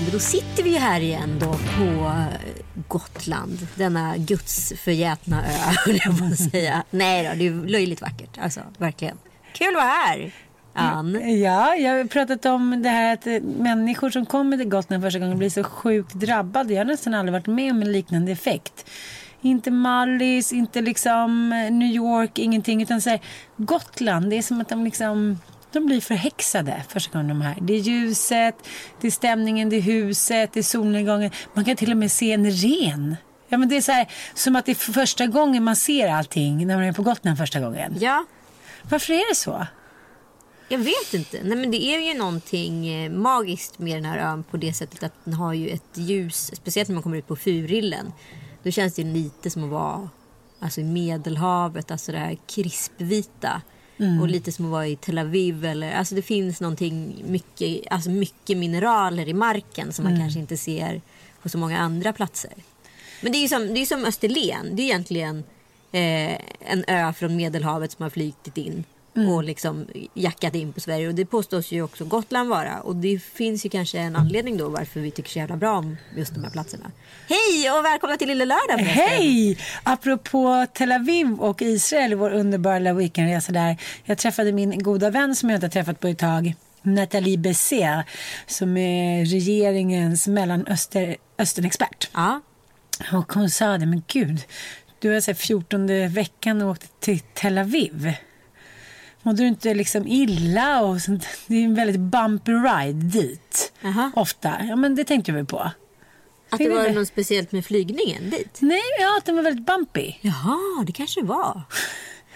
Men då sitter vi ju här igen då på eh, Gotland. Denna gudsförgätna ö, höll jag på att säga. Nej då, det är löjligt vackert. Alltså, verkligen. Kul att vara här. Ann. Ja, jag har pratat om det här att eh, människor som kommer till Gotland första gången blir så sjukt drabbade. Jag har nästan aldrig varit med om en liknande effekt. Inte Mallis, inte liksom eh, New York, ingenting. Utan så här, Gotland, det är som att de liksom de blir förhäxade första gången de är här. Det är ljuset, det är stämningen, det är huset, det är solnedgången. Man kan till och med se en ren. Ja, men det är så här, som att det är första gången man ser allting när man är på Gotland första gången. Ja, Varför är det så? jag vet inte. Nej, men det är ju någonting eh, magiskt med den här ön på det sättet att den har ju ett ljus. Speciellt när man kommer ut på Furillen. Då känns det lite som att vara alltså, i Medelhavet. Alltså det här krispvita. Och lite som att vara i Tel Aviv. Eller, alltså det finns någonting mycket, alltså mycket mineraler i marken som man kanske inte ser på så många andra platser. Men det är ju som, det är som Österlen. Det är egentligen eh, en ö från Medelhavet som har flygit in och liksom jackat in på Sverige. Och det påstås ju också Gotland vara. Och det finns ju kanske en anledning då varför vi tycker så jävla bra om just de här platserna. Hej och välkomna till Lille Lördag. Hej! Apropå Tel Aviv och Israel, vår underbara weekendresa där. Jag träffade min goda vän som jag inte har träffat på ett tag. Nathalie Besser som är regeringens mellanösternexpert. Ja. Och hon sa det, men gud, du har så här 14 veckan och åkte till Tel Aviv. Mådde du inte liksom illa och sånt? Det är en väldigt bumpy ride dit. Aha. Ofta. Ja, men det tänkte jag väl på. Att det var något speciellt med flygningen dit. Nej, ja, att den var väldigt bumpy. Jaha, det kanske det var.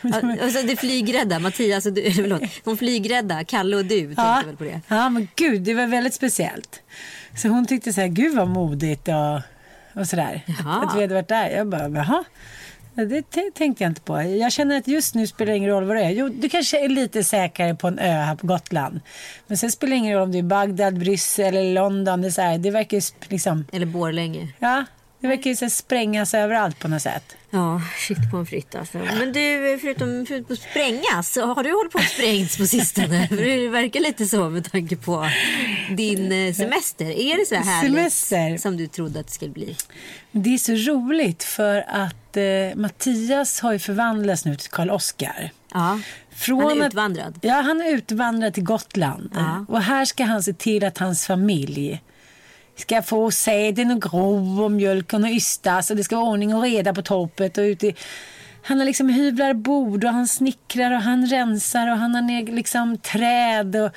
Alltså det flygrädda, Mattias och du, eller förlåt, de flygrädda, Kalle och du tänkte väl på det. Ja, men gud, det var väldigt speciellt. Så hon tyckte så här, gud vad modigt och, och sådär. Att, att vi hade varit där. Jag bara, jaha. Det tänkte jag inte på. Jag känner att just nu spelar det ingen roll vad det är. Jo, du kanske är lite säkrare på en ö här på Gotland. Men sen spelar det ingen roll om du är i Bagdad, Bryssel eller London. Det, är så här, det verkar liksom, Eller Borlänge. ja, det verkar ju så sprängas överallt på något sätt. Ja, shit på en fritt alltså. Men du, förutom, förutom att sprängas, har du hållit på att sprängas på sistone? För det verkar lite så med tanke på din eh, semester. Är det så här härligt Semester. som du trodde att det skulle bli? Det är så roligt för att eh, Mattias har ju förvandlats nu till Karl Oskar. Ja, Från han är att- utvandrad. Ja, han är utvandrad till Gotland. Ja. Och här ska han se till att hans familj ska få säden och gro och mjölken och ystas och det ska vara ordning och reda på torpet och ute. Han har liksom hyvlar bord och han snickrar och han rensar och han har ner liksom träd och,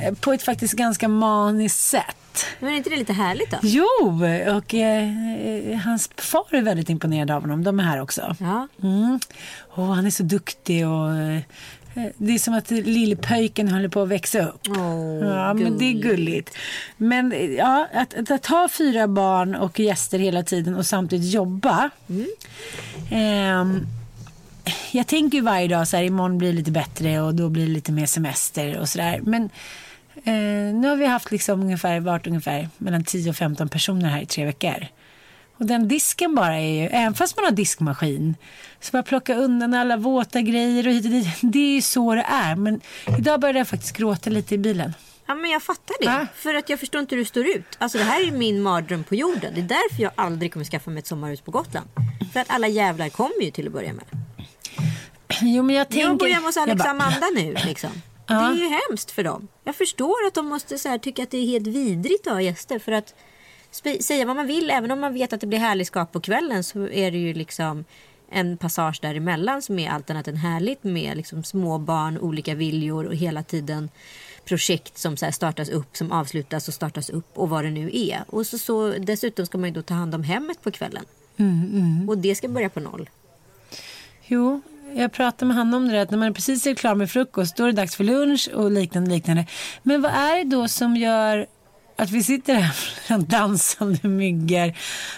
eh, på ett faktiskt ganska maniskt sätt. Men är inte det lite härligt då? Jo, och eh, eh, hans far är väldigt imponerad av honom. De är här också. Ja. Mm. Och han är så duktig och eh, det är som att lillpöjken håller på att växa upp. Åh, ja, men det är gulligt. Men eh, ja, att, att, att ha fyra barn och gäster hela tiden och samtidigt jobba. Ehm, jag tänker ju varje dag så här, imorgon blir det lite bättre och då blir det lite mer semester och sådär. Men eh, nu har vi haft liksom ungefär, varit ungefär mellan 10 och 15 personer här i tre veckor. Och den disken bara är ju, även fast man har diskmaskin, så bara plocka undan alla våta grejer och hit och dit. Det är ju så det är. Men idag började jag faktiskt gråta lite i bilen. Ja, men jag fattar det. Ja. För att jag förstår inte hur du står ut. Alltså det här är ju min mardröm på jorden. Det är därför jag aldrig kommer skaffa mig ett sommarhus på Gotland. För att alla jävlar kommer ju till att börja med. Jo, men jag tänker... Jag börjar hos Alex bara, Amanda nu liksom. Det är ju hemskt för dem. Jag förstår att de måste så här, tycka att det är helt vidrigt att ha gäster. För att säga vad man vill, även om man vet att det blir härligskap på kvällen så är det ju liksom en passage däremellan som är allt annat än härligt med liksom små barn, olika viljor och hela tiden projekt som så startas upp, som avslutas och startas upp och vad det nu är. Och så, så, dessutom ska man ju då ta hand om hemmet på kvällen. Och det ska börja på noll. Jo, jag pratade med han om det att när man precis är klar med frukost då är det dags för lunch och liknande liknande. Men vad är det då som gör att vi sitter här bland dansande myggor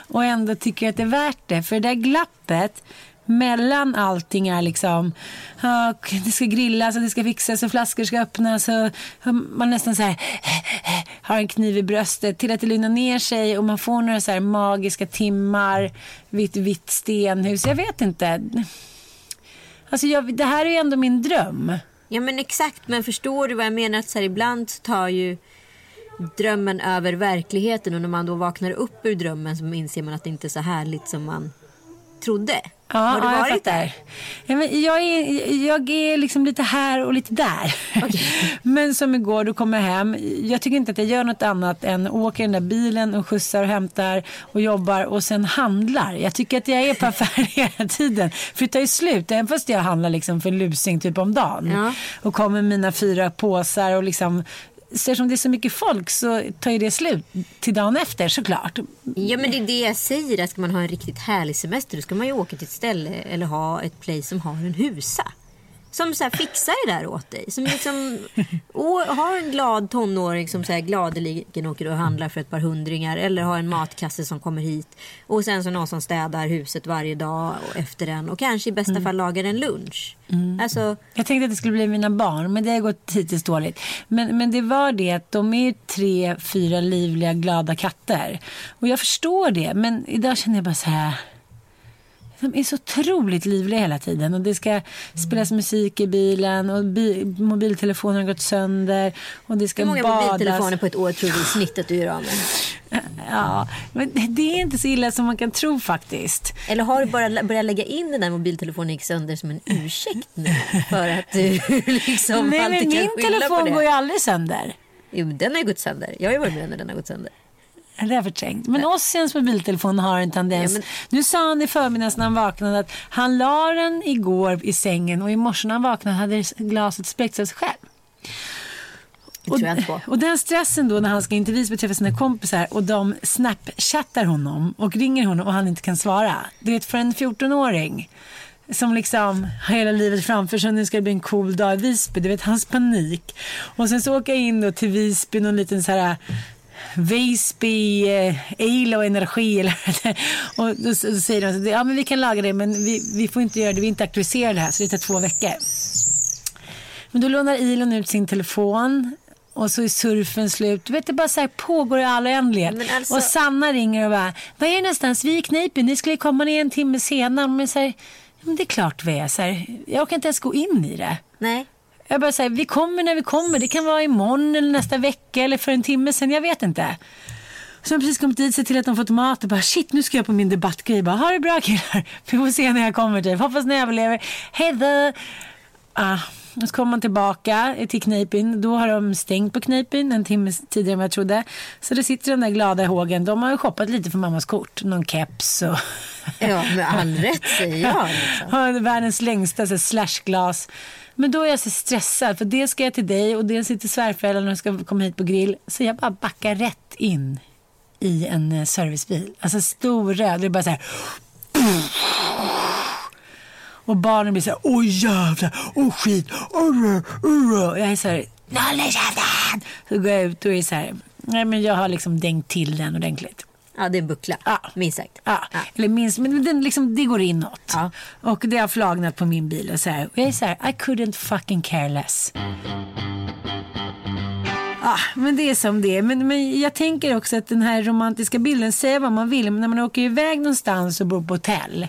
och ändå tycker att det är värt det? För det där glappet mellan allting är liksom, och det ska grillas och det ska fixas och flaskor ska öppnas och man nästan så här har en kniv i bröstet till att det lugnar ner sig och man får några så här magiska timmar vid ett vitt stenhus. Jag vet inte. Alltså jag, det här är ju ändå min dröm. Ja men exakt, men förstår du vad jag menar? Att så här, ibland tar ju drömmen över verkligheten och när man då vaknar upp ur drömmen så inser man att det inte är så härligt som man trodde. Ja, Har du ja, jag varit fattar. där? Ja, men jag, är, jag är liksom lite här och lite där. men som igår, då kommer jag hem. Jag tycker inte att jag gör något annat än åker i den där bilen och skjutsar och hämtar och jobbar och sen handlar. Jag tycker att jag är på affär hela tiden. För det tar ju slut, även fast jag handlar liksom för lusing typ om dagen. Ja. Och kommer med mina fyra påsar och liksom så eftersom det är så mycket folk så tar ju det slut till dagen efter såklart. Ja men det är det jag säger, att ska man ha en riktigt härlig semester då ska man ju åka till ett ställe eller ha ett place som har en husa. Som så här fixar det där åt dig. Som liksom, och har en glad tonåring som så här gladeligen åker och handlar för ett par hundringar. Eller har en matkasse som kommer hit. Och sen så någon som städar huset varje dag och efter den. Och kanske i bästa fall lagar en lunch. Alltså, Jag tänkte att det skulle bli mina barn, men det har gått hittills dåligt. Men, men det var det att de är ju tre, fyra livliga, glada katter. Och jag förstår det, men idag känner jag bara så här. De är så otroligt livliga hela tiden och det ska spelas musik i bilen och bi- mobiltelefonen har gått sönder och det ska hur många badas. mobiltelefoner på ett år tror du i snitt att du gör av med? Ja, men det är inte så illa som man kan tro faktiskt. Eller har du bara börjat lägga in den där mobiltelefonen gick sönder som en ursäkt nu? För att du liksom Nej, men min telefon går ju aldrig sönder. Jo, den har ju gått sönder. Jag har ju varit med när den har gått sönder. Det förträngt. Men Ossians mobiltelefon har en tendens. Ja, men- Nu sa han i förmiddags när han vaknade att han la den igår i sängen och i morse när han vaknade hade glaset spräckts av sig själv. Det på. Och den stressen då när han ska in till Visby och träffa sina kompisar och de snapchattar honom och ringer honom och han inte kan svara. Du vet för en 14-åring som liksom har hela livet framför sig och nu ska det bli en cool dag i Visby. Du vet hans panik. Och sen så åker jag in då till Visby någon liten så här Visby eh, el och energi eller och då, säger de att ja, men vi kan laga det men vi, vi får inte göra det, vi är inte auktoriserade här så det tar två veckor. Men då lånar Ilon ut sin telefon och så är surfen slut. Du vet, det bara så här pågår i all oändlighet. Alltså- Och Sanna ringer och bara, var är ni någonstans? Vi är i Kneipen, ni skulle komma ner en timme senare. Men så här, men det är klart vi är. Så här, jag kan inte ens gå in i det. Nej. Jag bara säger, vi kommer när vi kommer. Det kan vara imorgon eller nästa vecka eller för en timme sen. Jag vet inte. Så har precis kommit dit, sett till att de fått mat och bara shit nu ska jag på min debattgrej. Bara, ha det bra killar. Vi får se när jag kommer typ. Hoppas ni överlever. Hej då. Ah, och så kommer man tillbaka till Kneipen. Då har de stängt på Kneipen en timme tidigare än vad jag trodde. Så det sitter de där glada hågen. De har ju shoppat lite för mammas kort. Någon keps och Ja, med all rätt säger jag. Liksom. världens längsta slashglas. Men då är jag så stressad för dels ska jag till dig och dels sitter svärföräldrarna och ska komma hit på grill. Så jag bara backar rätt in i en eh, servicebil. Alltså stor röd. Det är bara så här. Och barnen blir så här, åh jävlar, åh skit, åh, åh. Och jag är så här, håll i käften! Så går jag ut och är så här, nej men jag har liksom dängt till den ordentligt. Ja, det är en buckla. Ja. Minst sagt. Ja, Ja. eller minst, men den liksom, det går inåt. Ja. Och det har flagnat på min bil och så här. Och jag är så här, I couldn't fucking care less. Ja, men det är som det är. Men, men jag tänker också att den här romantiska bilden, säga vad man vill, men när man åker iväg någonstans och bor på hotell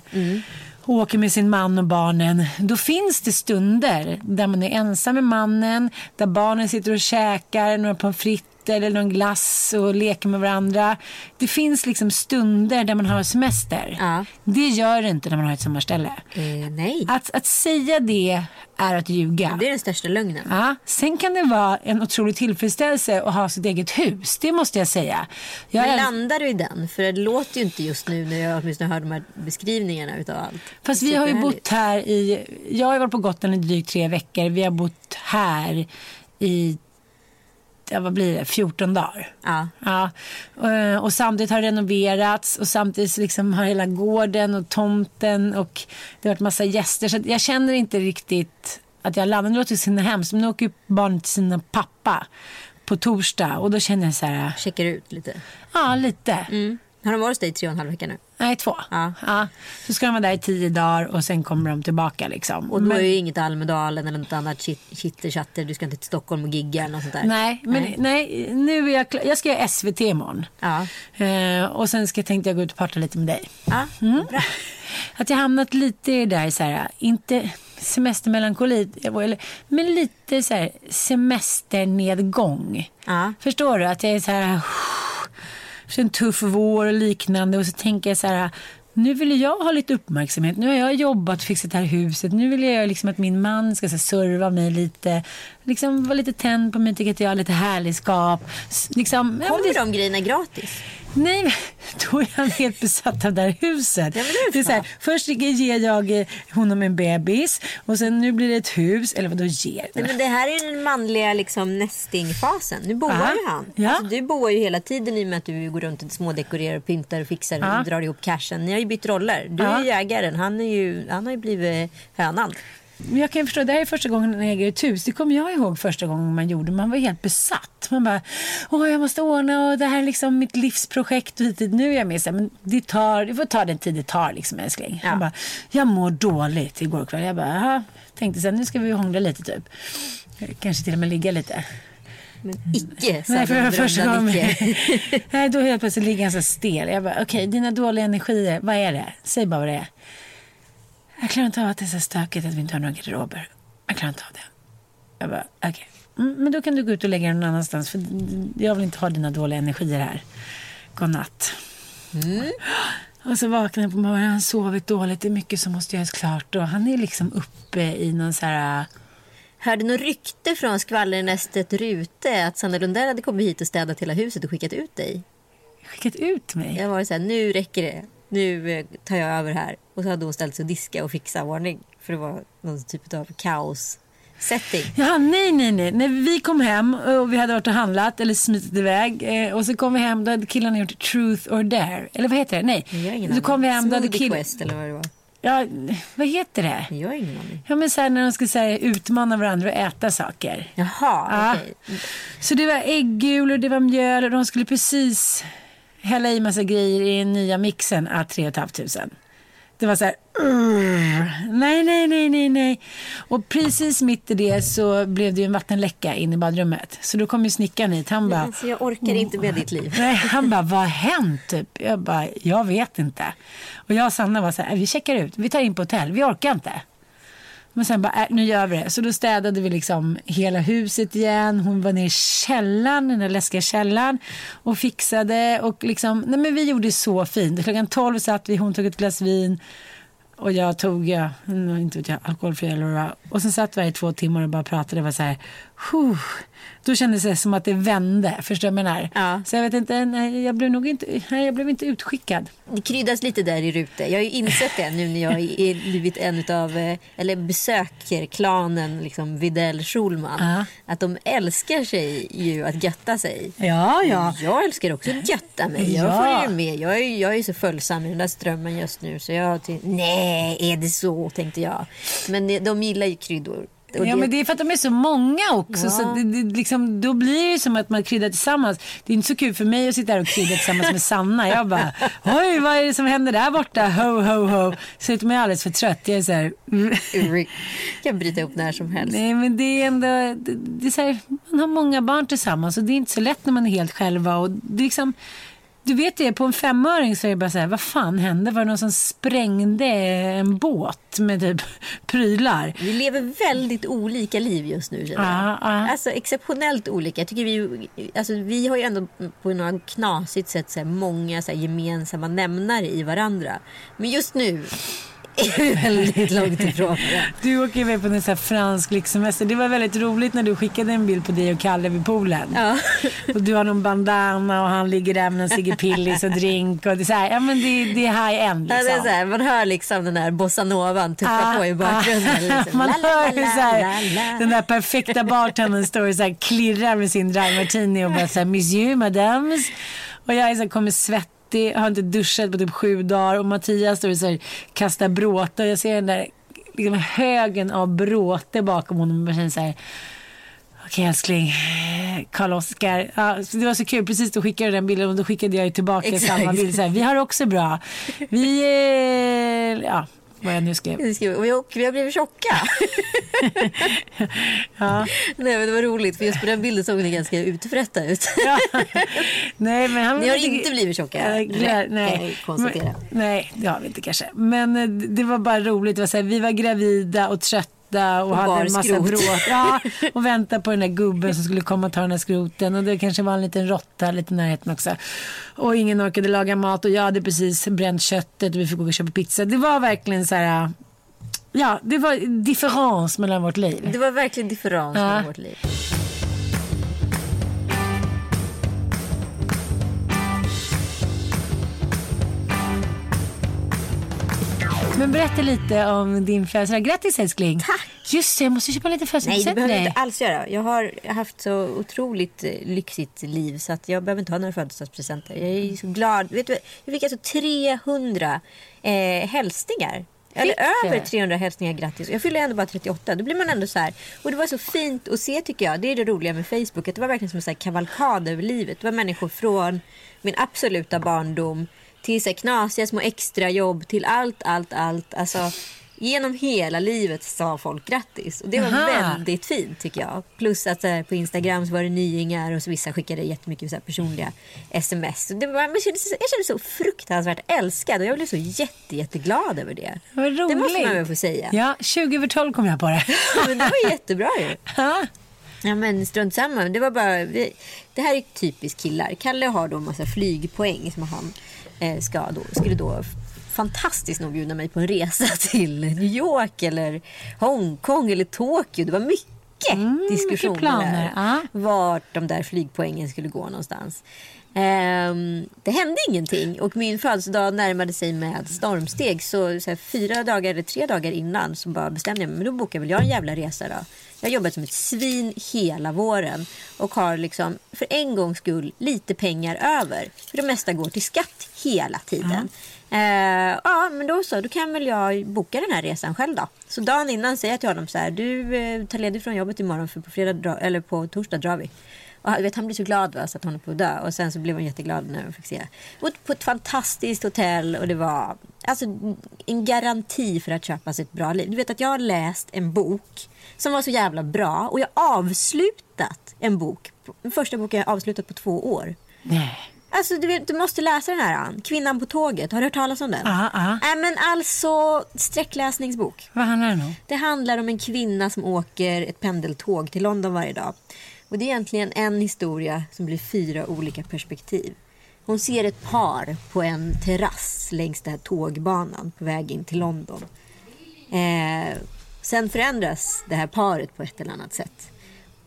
och åker med sin man och barnen, då finns det stunder där man är ensam med mannen, där barnen sitter och käkar några pommes frites ute eller någon glass och leker med varandra. Det finns liksom stunder där man har semester. Ja. Det gör det inte när man har ett sommarställe. Eh, nej, Att, att säga det är att ljuga. det är den största lögnen. Ja, sen kan det vara en otrolig tillfredsställelse att ha sitt eget hus. Det måste jag säga. Jag Men landar du i den? För det låter ju inte just nu när jag åtminstone hör de här beskrivningarna utav allt. Fast vi har ju bott här i... Jag har varit på Gotland i drygt tre veckor. Vi har bott här i... Ja, vad blir det? 14 dagar. Ja. Ja, eh, och samtidigt har det renoverats och samtidigt liksom har hela gården och tomten och det har varit massa gäster. Så jag känner inte riktigt att jag landar. Nu låter det så hemskt, men nu åker ju barn till sina pappa på torsdag och då känner jag så här, Checkar ut lite. ja lite. Mm. Har de varit hos dig i tre och en halv vecka nu? Nej, två. Ja. Ja. Så ska de vara där i tio dagar och sen kommer de tillbaka liksom. Och då Men- är ju inget Almedalen eller något annat chit- chitterchatter. Du ska inte till Stockholm och gigga eller något sånt där. Nej, men nej. nu är jag klar. Jag ska göra SVT imorgon. Ja. Eh, och sen ska, tänkte jag gå ut och prata lite med dig. Ja, Mm. bra. Att jag hamnat lite i det där, så här, inte semestermelankoli, men lite så här semesternedgång. Ja. Förstår du? Att jag är så här, efter en tuff vår och liknande och så tänker jag så här, nu vill jag ha lite uppmärksamhet. Nu har jag jobbat och fixat det här huset. Nu vill jag liksom att min man ska så här, serva mig lite. Liksom vara lite tänd på mig, tycka att jag har lite härligskap. Liksom, ja, Kommer det- de grejerna gratis? Nej, då är han helt besatt av det här huset. Ja, det är så här, först ger jag eh, honom en bebis och sen nu blir det ett hus. Eller vadå ger? Nej, men det här är den manliga liksom, nestingfasen. Nu boar Ja. ju han. Ja. Alltså, du boar ju hela tiden i och med att du går runt och smådekorerar, och pyntar och fixar och drar ihop cashen. Ni har ju bytt roller. Du Ja. är jägaren, han, är ju, han har ju blivit hönan. Jag kan förstå, det här är första gången jag äger ett hus. Det kommer jag ihåg första gången man gjorde. Man var helt besatt. Man bara, åh jag måste ordna och det här är liksom mitt livsprojekt. Och hit, nu är jag med så här, men det tar, det får ta den tid det tar liksom älskling. Ja. Han bara, jag mår dåligt igår kväll. Jag bara, jaha. Tänkte sen nu ska vi hångla lite typ. Kanske till och med ligga lite. Men icke Nej, för första gången. Nej, då helt plötsligt ligger han så stel. Jag bara, okej, dina dåliga energier, vad är det? Säg bara vad det är. Jag klarar inte av att det är så stökigt att vi inte har några garderober. Jag klarar inte av det. Jag bara, okej. Mm, men då kan du gå ut och lägga den någon annanstans. För jag vill inte ha dina dåliga energier här. Godnatt. Mm. Och så vaknar jag på morgonen. Han sovit dåligt. Det är mycket som måste göras klart. Och han är liksom uppe i någon så här... Hörde något rykte från skvallernästet Rute att Sanna Lundell hade kommit hit och städat hela huset och skickat ut dig? Skickat ut mig. Jag var så här, nu räcker det. Nu eh, tar jag över här. Och så hade hon ställt sig och diska och fixa ordning. För det var någon typ av kaos setting. Jaha, nej, nej, nej. När vi kom hem och vi hade varit och handlat eller smitit iväg eh, och så kom vi hem, då hade killarna gjort Truth or Dare. Eller vad heter det? Nej. Jag ingen så kom vi hem, då hade killarna... Quest eller vad det var. Ja, vad heter det? Jag har ingen aning. Ja, men så här när de ska så här, utmana varandra och äta saker. Jaha, Ja. okej. Så det var äggul och det var mjöl och de skulle precis hälla i massa grejer i den nya mixen. Ah, 3 500. Det var så här, "Urr." nej, nej, nej, nej, nej. Och precis mitt i det så blev det ju en vattenläcka in i badrummet. Så då kom ju snickaren hit. Han bara, Alltså, jag orkar inte med ditt liv. nej, han bara, vad har hänt? Typ. Jag bara, jag vet inte. Och jag och Sanna var så här, vi checkar ut, vi tar in på hotell, vi orkar inte. Men sen bara, äh, nu gör vi det. Så då städade vi liksom hela huset igen. Hon var nere i källaren, den där läskiga källaren och fixade. Och liksom, nej men vi gjorde det så fint. Klockan 12 satt vi, hon tog ett glas vin och jag tog, ja, inte vet jag, alkoholfri eller vad. Och sen satt vi här i två timmar och bara pratade. Det var så här, huh. Då kändes det som att det vände. Förstår du vad jag menar? Ja. Så jag vet inte, nej, jag blev nog inte, nej, jag blev inte utskickad. Det kryddas lite där i Rute. Jag har ju insett det nu när jag är blivit en av eller besöker klanen liksom Videll Schulman. Ja. Att de älskar sig ju att götta sig. Ja, ja. Jag älskar också att götta mig. Jag Ja. får ju med. Jag är, jag är så följsam i den där strömmen just nu. Så jag tänkte, nej, är det så? tänkte jag. Men de gillar ju kryddor. Och Ja, men det är för att de är så många också. Ja. Så det, det, liksom, då blir det som att man kryddar tillsammans. Det är inte så kul för mig att sitta här och krydda tillsammans med Sanna. Jag bara, oj vad är det som händer där borta? Ho, ho, ho. Så att jag är alldeles för trött. Jag är så här, Rick kan bryta upp när som helst. nej men det är ändå, det, det är här, man har många barn tillsammans och det är inte så lätt när man är helt själva. Och det är liksom, Du vet det, på en femöring så är det bara så här, vad fan hände? Var det någon som sprängde en båt med typ prylar? Vi lever väldigt olika liv just nu. känner jag. Ja, ja. Alltså exceptionellt olika. Jag tycker vi, alltså, vi har ju ändå på något knasigt sätt så här, många så här, gemensamma nämnare i varandra. Men just nu är väldigt långt ifrån. Du åker iväg på en sån fransk lyxsemester. Det var väldigt roligt när du skickade en bild på dig och Kalle vid poolen. Ja. Och du har någon bandana och han ligger där med en Sigge Pillis och drink. Och det är så här, ja men det, det är high-end Ja, liksom. det är så här, man hör liksom den där bossanovan tuffa Ah, på i bakgrunden. ah, liksom. Man hör hur så här, den där perfekta bartendern står och så här klirrar med sin dry martini och bara så här, monsieur, madames. Och jag är så här, kommer svettig, har inte duschat på typ sju dagar och Mattias står och så här, kastar bråte och jag ser den där liksom, högen av bråte bakom honom och bara känner så här Okej älskling, Karl-Oskar. Ja, det var så kul, precis då skickade du den bilden och då skickade jag tillbaka Exakt. samma bild. Så här, vi har också bra. Vi, eh, ja vad jag nu skrev. Och vi, har blivit tjocka. Ja. Nej, men det var roligt för just på den bilden såg ni ganska utfrätta ut. Ja. Nej, men han Ni har inte blivit tjocka, kan nej. konstatera. Men, nej, det har vi inte kanske. Men eh, det var bara roligt. Det var så här, vi var gravida och trötta och, Och hade en massa skrot. bråk. Ja, och väntade på den där gubben som skulle komma och ta den där skroten. Och det kanske var en liten råtta lite i närheten också. Och ingen orkade laga mat och jag hade precis bränt köttet och vi fick gå och köpa pizza. Det var verkligen så här... Ja, det var differens mellan vårt liv. Det var verkligen differens Ja. mellan vårt liv. Men berätta lite om din födelsedag. Grattis älskling. Tack. Just det, jag måste köpa lite Nej, det födelsedagspresent behöver jag inte alls göra. Jag har haft så otroligt eh, lyxigt liv så att jag behöver inte ha några födelsedagspresenter. Jag är så glad. Vet du, jag fick alltså 300 eh, hälsningar. Eller över 300 hälsningar grattis. Jag fyller ändå bara 38. Då blir man ändå så här. Och det var så fint att se tycker jag. Det är det roliga med Facebook. Det var verkligen som en så här kavalkad över livet. Det var människor från min absoluta barndom till så här knasiga små extrajobb till allt, allt, allt. Alltså genom hela livet sa folk grattis. Och det var Aha. väldigt fint tycker jag. Plus att här, på Instagram så var det nyingar och så vissa skickade jättemycket så här, personliga sms. Och det var, man kände, jag kände så fruktansvärt älskad och jag blev så jätte, jätteglad över det. Vad roligt. Det måste man väl få säga. Ja, 20 över 12 kom jag på det. Men det var jättebra ju. Ja. Ja men strunt samma. Det var bara... vi- Det här är typiskt killar. Kalle har då en massa flygpoäng som han eh, ska då, skulle då fantastiskt nog bjuda mig på en resa till New York eller Hongkong eller Tokyo. Det var mycket Mm, diskussioner mycket planer, där. ja. Vart de där flygpoängen skulle gå någonstans. Ehm, det hände ingenting och min födelsedag närmade sig med stormsteg. Så, så här, fyra dagar eller tre dagar innan så bara bestämde jag mig. Men då bokar väl jag en jävla resa då. Jag har jobbat som ett svin hela våren och har liksom för en gångs skull lite pengar över. För det mesta går till skatt hela tiden. Eh, ja, men då så. Då kan väl jag boka den här resan själv då. Så dagen innan säger jag till honom så här. Du eh, tar ledigt från jobbet imorgon för på, fredag, eller på torsdag drar vi. Och han- vet, han blir så glad va, så att han är på att dö. Och sen så blev han jätteglad när jag fick se. Och på ett fantastiskt hotell och det var alltså, en garanti för att köpa sig ett bra liv. Du vet att jag har läst en bok som var så jävla bra och jag har avslutat en bok. Den första boken jag avslutat på två år. Nej. Alltså du, vet, du måste läsa den här Ann. Kvinnan på tåget. Har du hört talas om den? Ja, ja. Nej men alltså sträckläsningsbok. Vad handlar den om? Det handlar om en kvinna som åker ett pendeltåg till London varje dag. Och det är egentligen en historia som blir fyra olika perspektiv. Hon ser ett par på en terrass längs den här tågbanan på väg in till London. Eh, sen förändras det här paret på ett eller annat sätt.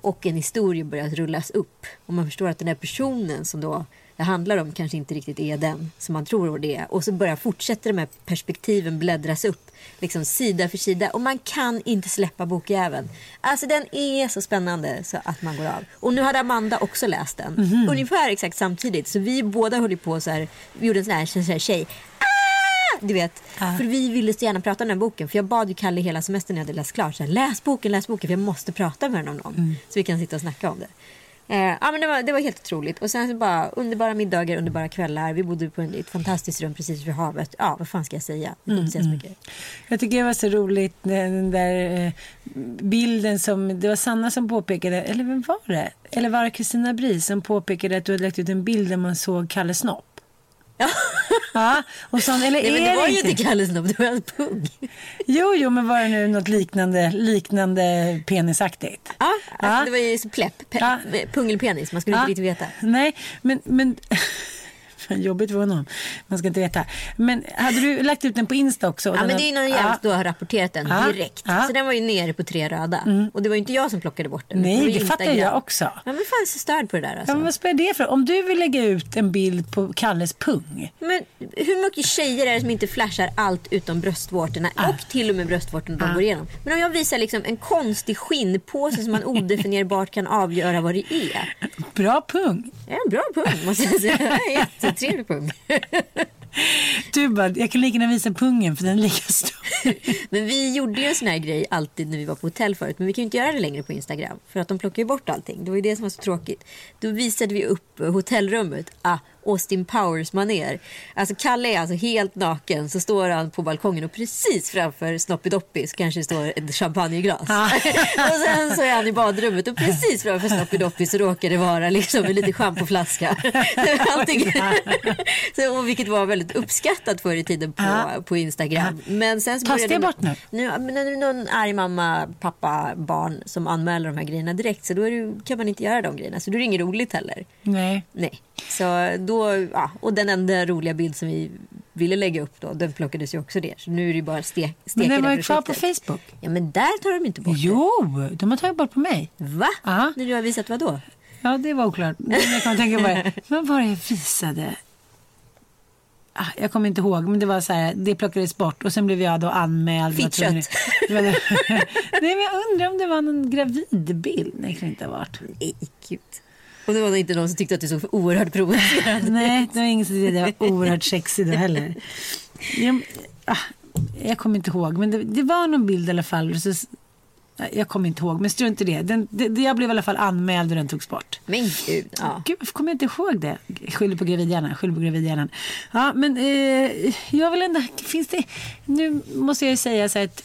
Och en historia börjar rullas upp. Och man förstår att den här personen som då det handlar om kanske inte riktigt är den som man tror det är. Och så börjar fortsätter de här perspektiven bläddras upp. Liksom sida för sida. Och man kan inte släppa bokjäveln. Alltså den är så spännande så att man går av. Och nu hade Amanda också läst den. Ungefär exakt samtidigt. Så vi båda höll på så här. Vi gjorde en sån här, sån här tjej. Ah! Du vet. För vi ville så gärna prata om den boken. För jag bad ju Kalle hela semestern när jag hade läst klart. Så här, läs boken, läs boken. För jag måste prata med den om någon. Så vi kan sitta och snacka om det. Eh, ja, men det, var, det var helt otroligt. Och sen så bara underbara middagar, underbara kvällar. Vi bodde på ett fantastiskt rum precis vid havet. Ja, vad fan ska jag säga? Jag säga så mycket. Jag tycker det var så roligt när den där eh, bilden som, det var Sanna som påpekade, eller vem var det? Eller var det Kristina Bris som påpekade att du hade lagt ut en bild där man såg Kalle Snopp? Ja, och sånt, eller Nej, men är det var ju inte? Kalles snopp, det var en pung. Jo, jo, men var det nu något liknande, liknande penisaktigt? Ja, Ja. alltså, det var ju så plepp. Pe- Ja. Pungelpenis, man skulle Ja. inte riktigt veta. Nej, men... men Jobbigt för honom. Man ska inte veta. Men hade du lagt ut den på Insta också? Ja men det är någon Ja. jävel som då har rapporterat den Ja. direkt. Ja. Så den var ju nere på tre röda. Och det var ju inte jag som plockade bort den. Nej, ju det fattar jag också. Ja men fan så störd på det där alltså. Ja, men vad spelar det för Om du vill lägga ut en bild på Kalles pung. Men hur mycket tjejer är det som inte flashar allt utom bröstvårtorna Ah. och till och med bröstvårtorna de går igenom. Men om jag visar liksom en konstig skinnpåse som man odefinierbart kan avgöra vad det är. Bra pung. Det är en bra pung måste jag säga. Jättetrevlig pung. Du bara, jag kan lika gärna visa pungen för den är lika stor. Men vi gjorde ju en sån här grej alltid när vi var på hotell förut. Men vi kan ju inte göra det längre på Instagram. För att de plockar ju bort allting. Det var ju det som var så tråkigt. Då visade vi upp hotellrummet. Ah, Austin Powers maner. Alltså Kalle är alltså helt naken. Så står han på balkongen och precis framför Snoppy så kanske det står ett champagneglas. och sen så är han i badrummet och precis framför Snoppy så råkar det vara liksom en liten schampoflaska. Allting. så, och vilket var väldigt uppskattat förr i tiden på, på Instagram. Men sen så Tas det de- bort nu? nu, men när det är någon arg mamma, pappa, barn som anmäler de här grejerna direkt så då är det, kan man inte göra de grejerna. Så då är det inget roligt heller. Nej. Nej. Så då, ja, och den enda roliga bild som vi ville lägga upp då, den plockades ju också ner. Så nu är det bara stek, steka Men den var ju kvar på. Facebook. Ja men där tar de inte bort Jo, de har tagit bort på mig. Va? Ja. När du har visat vad då? Ja, det var oklart. Men jag kan tänka på det. Vad var det jag visade? Ah, Jag kommer inte ihåg, men det var så här, det plockades bort och sen blev jag då anmäld. Fittkött. Nej, men jag undrar om det var någon gravidbild. Nej, det kan inte ha varit. Nej, gud. Och det var nog inte någon som tyckte att du såg oerhört provocerande Nej, det var ingen som tyckte att jag var oerhört sexig då heller. Jag, ah, jag kommer inte ihåg, men det, det var någon bild i alla fall. Så, jag kommer inte ihåg, men strunt i det. Den, det. Jag blev i alla fall anmäld och den togs bort. Men gud, ja. Gud, varför kommer jag inte ihåg det? Skyller på gravidhjärnan, skyller på gravidhjärnan. Ja, men eh, jag vill ändå, finns det, nu måste jag ju säga så att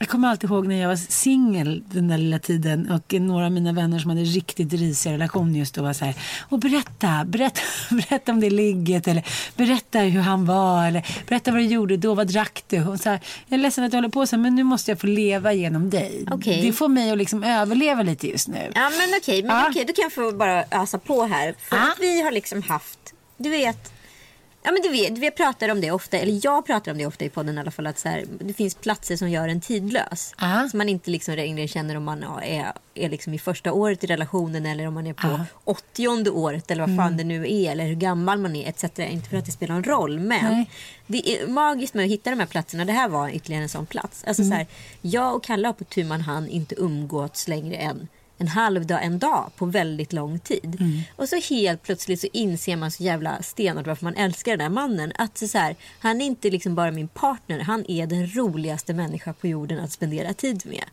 jag kommer alltid ihåg när jag var singel den där lilla tiden och några av mina vänner som hade riktigt risiga relationer just då var så här. Och berätta, berätta, berätta om det ligget eller berätta hur han var eller berätta vad du gjorde då, vad drack du? Och så här, jag är ledsen att jag håller på så här, men nu måste jag få leva genom dig. Okej. Det får mig att liksom överleva lite just nu. Ja men okej, men Ja. okej, då kan jag få bara ösa på här. För Ja. att vi har liksom haft, du vet, ja men du vet, vi pratar om det ofta, eller jag pratar om det ofta i podden i alla fall, att så här, det finns platser som gör en tidlös. Ja. Som man inte liksom längre känner om man är, är liksom i första året i relationen eller om man är på Ja. åttionde året eller vad fan det nu är eller hur gammal man är etc. Inte för att det spelar någon roll men Nej. det är magiskt med att hitta de här platserna. Det här var ytterligare en sån plats. Alltså så här, jag och Kalle har på tu man hand inte umgåtts längre än en halv dag, en dag på väldigt lång tid. Och så helt plötsligt så inser man så jävla stenhårt varför man älskar den här mannen. Att så här, han är inte liksom bara min partner, han är den roligaste människa på jorden att spendera tid med.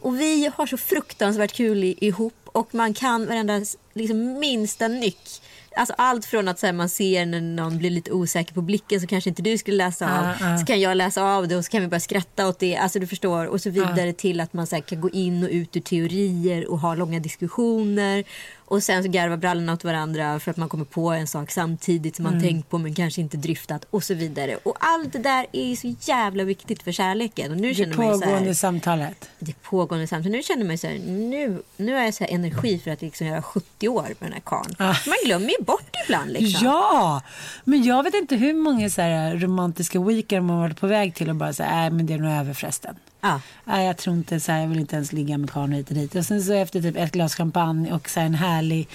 Och vi har så fruktansvärt kul ihop och man kan varenda liksom, minsta nyck. Alltså allt från att så här, man ser när någon blir lite osäker på blicken så kanske inte du skulle läsa av. Ja, ja. Så kan jag läsa av det och så kan vi börja skratta åt det. Alltså du förstår. Och så vidare till att man så här, kan gå in och ut ur teorier och ha långa diskussioner. Och sen så garvar brallorna åt varandra för att man kommer på en sak samtidigt som man Mm. tänkt på men kanske inte dryftat och så vidare. Och allt det där är så jävla viktigt för kärleken. Och nu Det känner man ju så pågående här, samtalet. det pågående samtidigt. Nu känner man så här, nu, nu har jag så här energi för att liksom göra 70 år med den här karln. Ah. Man glömmer ju bort ibland liksom. Ja, men jag vet inte hur många så här romantiska weekend man varit på väg till och bara säga nej men det är nog över förresten. Ja. Nej, jag tror inte så här, jag vill inte ens ligga med karln hit och dit. Och sen så efter typ ett glas champagne och så här en härlig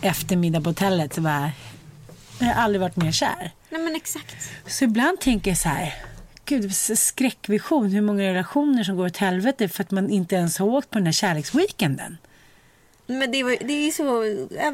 eftermiddag på hotellet så bara, jag har aldrig varit mer kär. Nej men exakt. Så ibland tänker jag så här, gud skräckvision hur många relationer som går åt helvete för att man inte ens har åkt på den här kärleksweekenden. Men det, var, det, är så,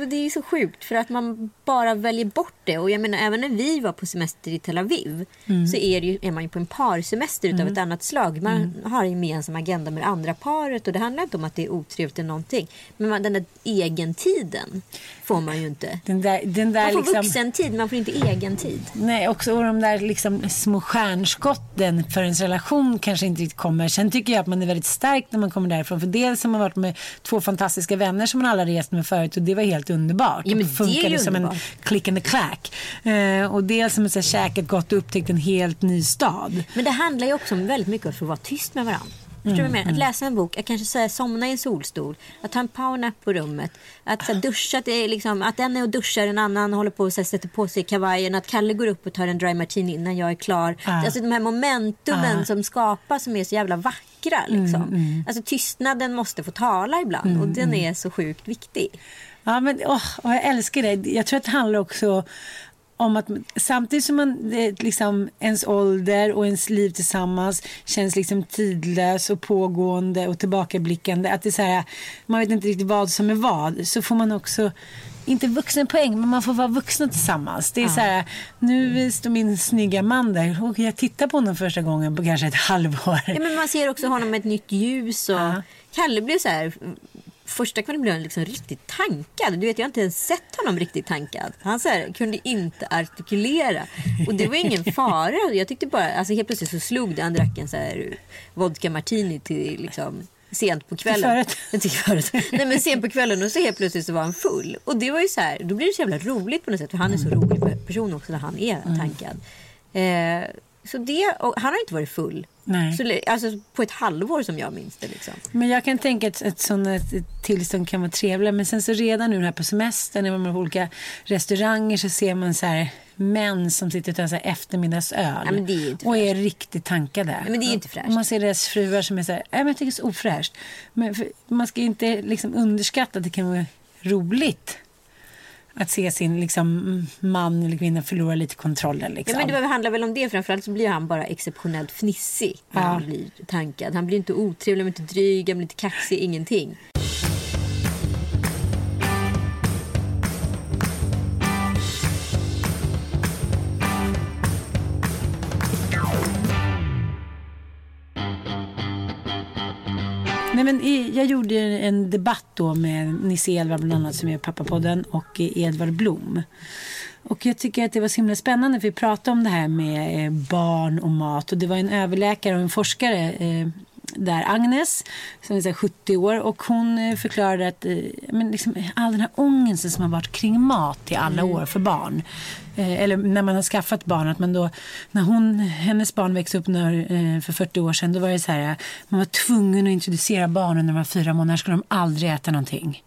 det är så sjukt för att man bara väljer bort det. Och jag menar även när vi var på semester i Tel Aviv så är, det ju, är man ju på en parsemester utav ett annat slag. Man har en gemensam agenda med det andra paret och det handlar inte om att det är otrevligt eller någonting. Men man, den där egentiden får man ju inte. Den där, den där Man får liksom... vuxentid, man får inte egentid. Nej, också och de där liksom små stjärnskotten för ens relation kanske inte riktigt kommer. Sen tycker jag att man är väldigt stark när man kommer därifrån. För dels har man varit med två fantastiska vänner som man alla rest med förut och det var helt underbart. Ja, men det funkade det är ju som underbart. en click and a clack. Eh, och dels som att så här, käkat gott och upptäckt en helt ny stad. Men det handlar ju också om väldigt mycket om att få vara tyst med varandra. Förstår du vad jag menar? Att läsa en bok, att kanske så här, somna i en solstol, att ta en powernap på rummet, att så här, duscha, att, är liksom, att en är och duschar, en annan håller på och så här, sätter på sig kavajen, att Kalle går upp och tar en dry martini innan jag är klar. Alltså de här momentumen som skapas som är så jävla vackra. Liksom. Alltså tystnaden måste få tala ibland och den är så sjukt viktig. Ja, men åh, och jag älskar det. Jag tror att det handlar också om att samtidigt som man, det, liksom, ens ålder och ens liv tillsammans känns liksom tidlös och pågående och tillbakablickande. Att det är så här, man vet inte riktigt vad som är vad. Så får man också, inte vuxenpoäng, men man får vara vuxna tillsammans. Det är så här, nu står min snygga man där och jag tittar på honom första gången på kanske ett halvår. Ja, men man ser också honom med ett nytt ljus. Och Ja. Kalle blev så här... Första kvällen blev han liksom riktigt tankad. Du vet, jag har inte ens sett honom riktigt tankad. Han så här, kunde inte artikulera. Och det var ingen fara. Jag tyckte bara, alltså helt plötsligt så slog det. Han drack en så här vodka martini till liksom sent på kvällen. Till förrätt. Nej men sent på kvällen och så helt plötsligt så var han full. Och det var ju så här, då blir det så jävla roligt på något sätt. För han är så rolig person också när han är tankad. Eh, så det, han har inte varit full. Nej. Så, alltså på ett halvår som jag minns det. Liksom. Men jag kan tänka att ett sådant tillstånd kan vara trevliga. Men sen så redan nu här på semestern när man är på olika restauranger så ser man så här män som sitter och tar så här eftermiddagsöl. Ja, och är riktigt tankade. Ja, men det är inte fräscht. Och man ser deras fruar som är så här, nej men jag tycker det är så ofräscht. Men man ska inte liksom underskatta att det kan vara roligt. Att se sin liksom, man eller kvinna förlora lite kontrollen. Liksom. Ja, men det handlar väl om det. Framförallt så blir han bara exceptionellt fnissig när Ja. han blir tankad. Han blir inte otrevlig, han blir inte dryg, han blir inte kaxig, ingenting. Nej, men jag gjorde en debatt då med Nisse Edvard bland annat som är pappapodden och eh, Edvard Blom. Och jag tycker att det var så himla spännande för vi pratade om det här med eh, barn och mat och det var en överläkare och en forskare eh, där, Agnes, som är så här 70 år och hon eh, förklarade att eh, men liksom, all den här ångesten som har varit kring mat i alla år för barn. Eh, eller när man har skaffat barn, att man då, när hon, hennes barn växte upp när, för 40 år sedan, då var det så här, man var tvungen att introducera barnen när de var fyra månader, skulle de aldrig äta någonting.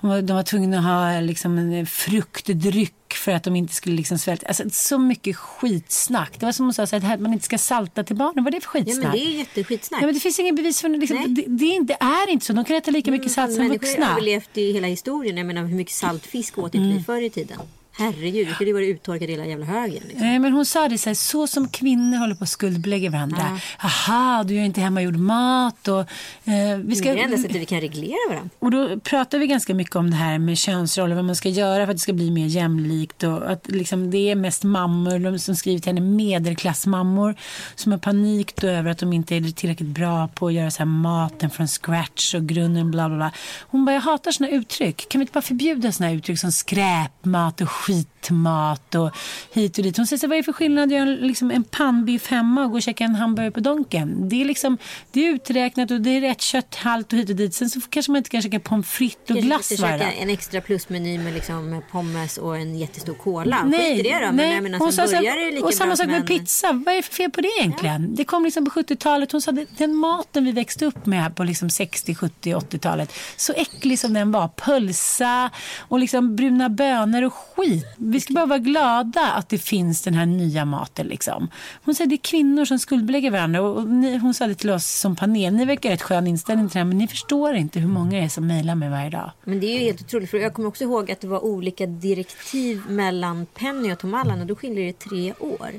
De var, tvungna att ha liksom en fruktdryck för att de inte skulle liksom svälta. Alltså, så mycket skitsnack. Det var som hon sa, så att man inte ska salta till barnen. Vad är det för Ja, skitsnack? men det är jätteskitsnack. Ja, men det finns ingen bevis för. Liksom, det, det, är inte, det är inte så. De kan äta lika mycket salt som Människor har vuxna. överlevt i hela historien. Jag menar hur mycket saltfisk åt inte vi förr i tiden? Herregud, det skulle ju vara uttorkat hela jävla högen. Liksom. Nej, men hon sa det så här, så som kvinnor håller på att skuldbelägga varandra. Aha, du gör inte hemmagjord mat och eh, vi ska... Det är det enda sättet vi kan reglera varandra. Och då pratar vi ganska mycket om det här med könsroller, vad man ska göra för att det ska bli mer jämlikt och att liksom det är mest mammor, de som skrivit till henne, medelklassmammor som har panik då över att de inte är tillräckligt bra på att göra så här maten från scratch och grunden bla bla bla. Hon bara, jag hatar såna uttryck. Kan vi inte bara förbjuda såna uttryck som skräpmat och skitmat och hit och dit. Hon säger så här, vad är det för skillnad att göra liksom en pannbiff hemma och gå och käka en hamburgare på Donken? Det är liksom, det är uträknat och det är rätt kötthalt och hit och dit. Sen så kanske man inte kan käka pommes frites och glass varje dag. en extra plusmeny med liksom pommes och en jättestor cola. Nej, Skit i det då. Men nej. hon sa så här- och samma sak med en- pizza. Vad är det för fel på det egentligen? Det kom liksom på 70-talet. Hon sa den maten vi växte upp med på liksom 60, 70, 80-talet. Så äcklig som den var. Pölsa och liksom bruna bönor och skit. Vi ska bara vara glada att det finns den här nya maten. Liksom. Hon säger det är kvinnor som skuldbelägger varandra. Och och ni, hon sa det till oss som panel. Ni verkar rätt skön inställning till det här. Men ni förstår inte hur många det är som mejlar mig varje dag. Men det är ju helt otroligt. För jag kommer också ihåg att det var olika direktiv mellan Penny och Tom Allan. Och då skiljer det tre år.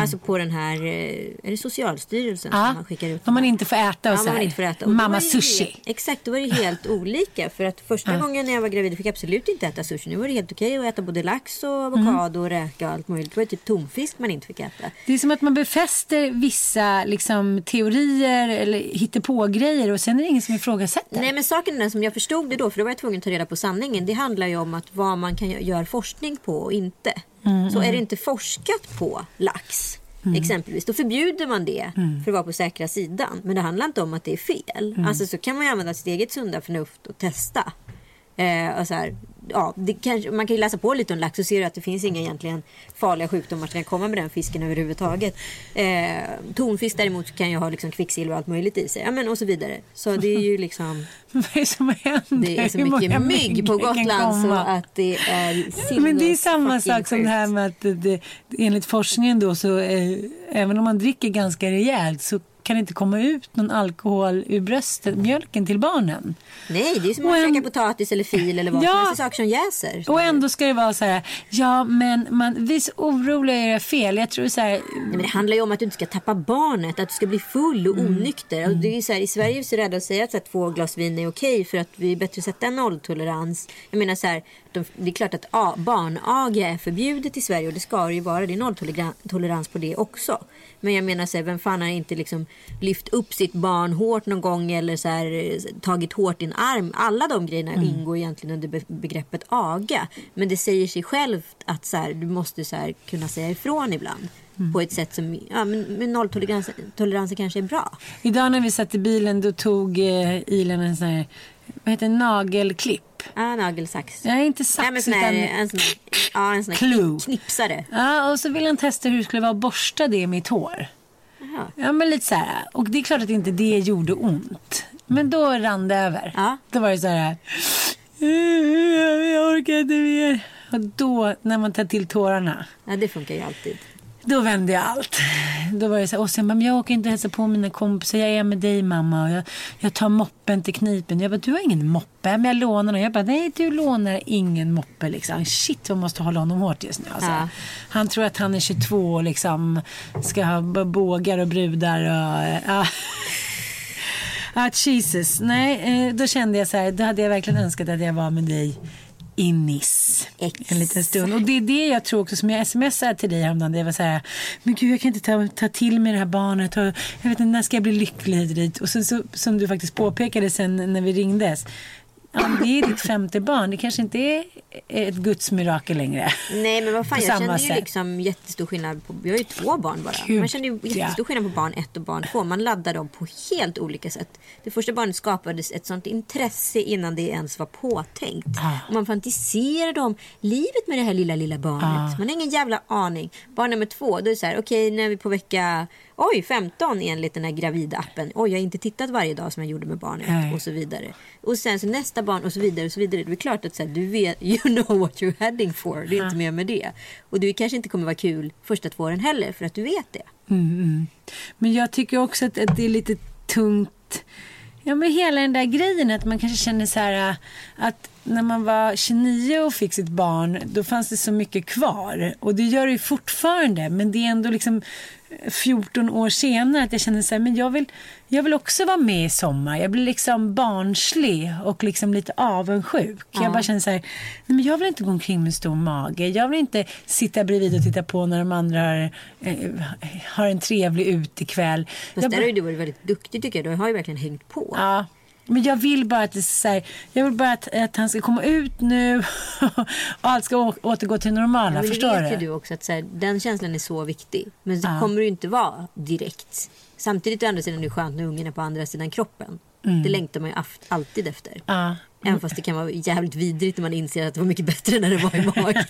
Alltså på den här, eh, är det Socialstyrelsen Mm. Ja, som man skickar ut? om man inte får äta och Ja, så man inte får äta. Och Mamma sushi. Helt, exakt, då var det helt olika. För att första gången när jag var gravid fick jag absolut inte äta sushi. Nu var det helt okej att äta både lax och avokado och räka och allt möjligt. Det var typ tonfisk man inte fick äta. Det är som att man befäster vissa liksom, teorier eller hittepågrejer och sen är det ingen som ifrågasätter. Nej men saken är den som jag förstod det då, för då var jag tvungen att ta reda på sanningen. Det handlar ju om att vad man kan gö- göra forskning på och inte. Så är det inte forskat på lax exempelvis, då förbjuder man det för att vara på säkra sidan. Men det handlar inte om att det är fel. Alltså så kan man ju använda sitt eget sunda förnuft och testa. Eh, och så här, ja, det kanske, man kan ju läsa på lite om lax och ser att det finns inga egentligen farliga sjukdomar som kan komma med den fisken överhuvudtaget. Eh, tonfisk däremot kan ju ha liksom kvicksilver och allt möjligt i sig. Ja, men och så vidare. Så det är ju liksom... Vad är det som händer? Det är så mycket mygg på Gotland så att det är Men det är samma sak som det här med att det, enligt forskningen då så eh, även om man dricker ganska rejält så kan det inte komma ut någon alkohol ur bröstet, mjölken till barnen. Nej, det är som att en- käka potatis eller fil eller vad Ja. som helst. Saker som jäser. Och ändå ska det vara så här, ja men man, vi är så oroliga är det fel. Jag tror så här, Nej, men det handlar ju om att du inte ska tappa barnet, att du ska bli full och Mm. onykter. Och det är så här, I Sverige är vi så rädda att säga att så här, två glas vin är okej för att vi är bättre att sätta en nolltolerans. Jag menar så här, de, det är klart att barnaga är förbjudet i Sverige och det ska det ju vara. Det är nolltolerans på det också. Men jag menar så här, vem fan har inte liksom lyft upp sitt barn hårt någon gång eller så här, tagit hårt i en arm. Alla de grejerna Mm. ingår egentligen under be- begreppet aga. Men det säger sig självt att så här, du måste så här, kunna säga ifrån ibland. Mm. På ett sätt som, ja men, men nolltoleransen toleransen kanske är bra. idag när vi satt i bilen då tog eh, Ilan en sån här, vad heter nagelklipp. Ja, nagelsax. Nej, inte sax Nej, men sån här, utan en sån här, ja, en sån här Clue. kni- knipsare. Ja, och så ville han testa hur det skulle vara att borsta det i mitt hår. Jaha. Ja, men lite så här. Och det är klart att inte det gjorde ont. Men då rann det över. Ja. Då var det så här. Jag orkar inte mer. Och då, när man tar till tårarna, Ja, det funkar ju alltid. Då vände jag allt. Då var det så här, och sen men jag åker inte hälsa på mina kompisar, jag är med dig mamma. Och jag, jag tar moppen till knipen. Jag bara, du har ingen moppe, men jag lånar den. Jag bara, nej du lånar ingen moppe liksom. Shit vad måste hålla honom hårt just nu. Alltså. Ja. Han tror att han är 22 och liksom ska ha bågar och brudar och... Ja. Ah, Jesus. Nej, eh, då kände jag så här, då hade jag verkligen önskat att jag var med dig i Nice en liten stund. Och det är det jag tror också som jag smsade till dig häromdagen. Det var så här, men gud jag kan inte ta, ta till mig det här barnet. Jag vet inte, när ska jag bli lycklig och? Och sen så, som du faktiskt påpekade sen när vi ringdes. Ja, det är ditt femte barn. Det kanske inte är ett Guds mirakel längre. Nej men vad fan jag kände ju sätt. liksom jättestor skillnad på, vi har ju två barn bara. Gud, Man kände ju jättestor skillnad på barn ett och barn två. Man laddar dem på helt olika sätt. Det första barnet skapades ett sånt intresse innan det ens var påtänkt. Ah. Och man fantiserade om livet med det här lilla, lilla barnet. Ah. Man har ingen jävla aning. Barn nummer två, då är det så här, okej nu är vi på vecka Oj, 15 enligt den här gravida appen. Oj, jag har inte tittat varje dag som jag gjorde med barnet Nej. och så vidare. Och sen så nästa barn och så vidare och så vidare. Det är klart att så här, du vet, you know what you're heading for. Det är inte mer med det. Och det kanske inte kommer vara kul första två åren heller för att du vet det. Men jag tycker också att, att det är lite tungt. Ja, men hela den där grejen att man kanske känner så här äh, att när man var 29 och fick sitt barn, då fanns det så mycket kvar. Och det gör det ju fortfarande, men det är ändå liksom 14 år senare att jag känner så här, men jag vill, jag vill också vara med i sommar. Jag blir liksom barnslig och liksom lite avundsjuk. Jag bara känner så här, nej men jag vill inte gå omkring med en stor mage. Jag vill inte sitta bredvid och titta på när de andra har, eh, har en trevlig utekväll. Fast Jag där har ju du varit väldigt duktig tycker jag. Du har ju verkligen hängt på. Ja. Men jag vill bara att det så här, jag vill bara att, att han ska komma ut nu och allt ska å- återgå till det normala. Det förstår vet du? du också att så här, den känslan är så viktig. Men det Ja. kommer ju inte vara direkt. Samtidigt å andra sidan är det skönt när ungen är på andra sidan kroppen. Det längtar man ju alltid efter. Mm. Ja. Även fast det kan vara jävligt vidrigt när man inser att det var mycket bättre när det var i magen.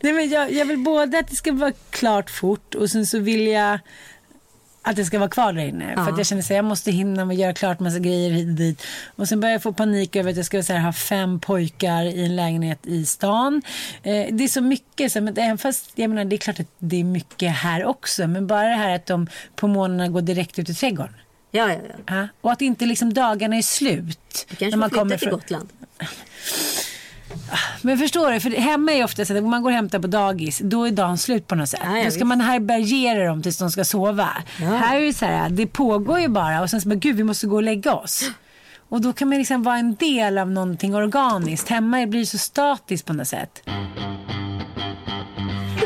Nej, men jag, jag vill både att det ska vara klart fort och sen så vill jag att det ska vara kvar där inne. För att jag känner att jag måste hinna med att göra klart massa grejer hit och dit. Och sen börjar jag få panik över att jag ska så här, ha fem pojkar i en lägenhet i stan. Eh, det är så mycket. Så, men även fast, jag menar, det är klart att det är mycket här också. Men bara det här att de på morgnarna går direkt ut i trädgården. ja, ja, ja. Ja, och att inte liksom dagarna är slut. Du kanske får flytta till Gotland. Men förstår du, för hemma är ofta så att om man går och hämtar på dagis, då är dagen slut på något sätt. Ja, ja, då ska man härbärgera dem tills de ska sova. Ja. Här är det så här, det pågår ju bara och sen så bara, gud vi måste gå och lägga oss. Och då kan man liksom vara en del av någonting organiskt. Hemma blir det så statiskt på något sätt. Men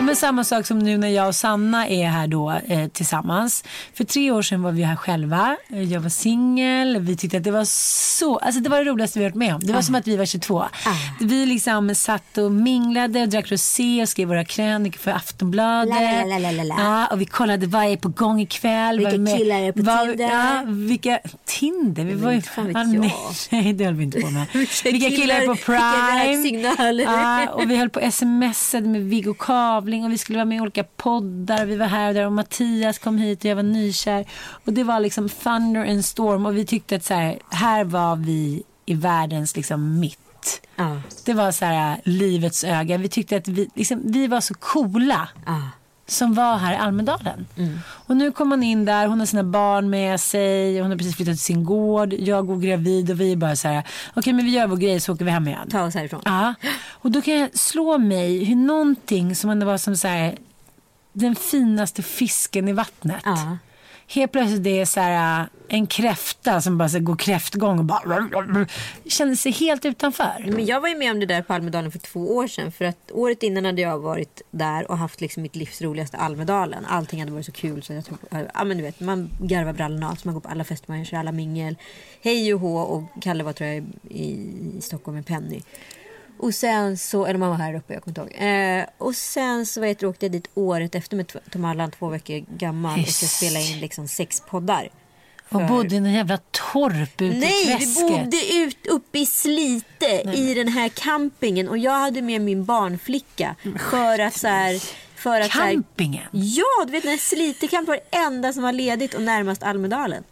men samma sak som nu när jag och Sanna är här då eh, tillsammans. För tre år sedan var vi här själva. Eh, Jag var singel. Vi tyckte att det var så, alltså det var det roligaste vi varit med om. Det var som att vi var 22. Vi liksom satt och minglade och drack rosé och skrev våra krönikor för Aftonbladet. La, och vi kollade vad är på gång ikväll. Vilka med- killar är på vad- Tinder? Ja, vilka, Tinder? Vi var ju, inte fan jag. nej, nej, det höll vi inte på med. Vilka vilka killar är på vilka Prime? Ja, och vi höll på smsade med Viggo Kavling och vi skulle vara med i olika poddar. Vi var här och där och Mattias kom hit och jag var nykär. Och det var liksom thunder and storm och vi tyckte att så här, här var vi i världens liksom mitt. Ja. Det var så här livets öga. Vi tyckte att vi, liksom, vi var så coola Ja. Som var här i Almedalen. Mm. Och nu kom hon in där, hon har sina barn med sig, hon har precis flyttat till sin gård, jag går gravid och vi är bara så här, okej men vi gör vår grej så åker vi hem igen. Ta oss härifrån. Ja, och då kan jag slå mig hur någonting som om det var som så här, den finaste fisken i vattnet. Ja. Helt plötsligt det är så här, äh, en kräfta som bara så går kräftgång och bara känner sig helt utanför. Men jag var ju med om det där på Almedalen för två år sedan. För att året innan hade jag varit där och haft liksom mitt livs roligaste Almedalen. Allting hade varit så kul så jag tog, äh, ja men du vet, man garvar brallorna av sig, man går på alla fester, man kör alla mingel. Hej och hå och Kalle var tror jag i, i Stockholm med Penny. Och sen så, eller man var här uppe, jag kommer inte ihåg. Eh, och sen så vet, du, åkte jag dit året efter med Tom Allan, två veckor gammal och ska Just. spela in liksom sex poddar. Och För- bodde i en jävla torp ute i Nej, vi bodde ut uppe i Slite i den här campingen och jag hade med min barnflicka för att så här, för att så här, Campingen? Ja, du vet den här Slite-camp var det enda som var ledigt och närmast Almedalen.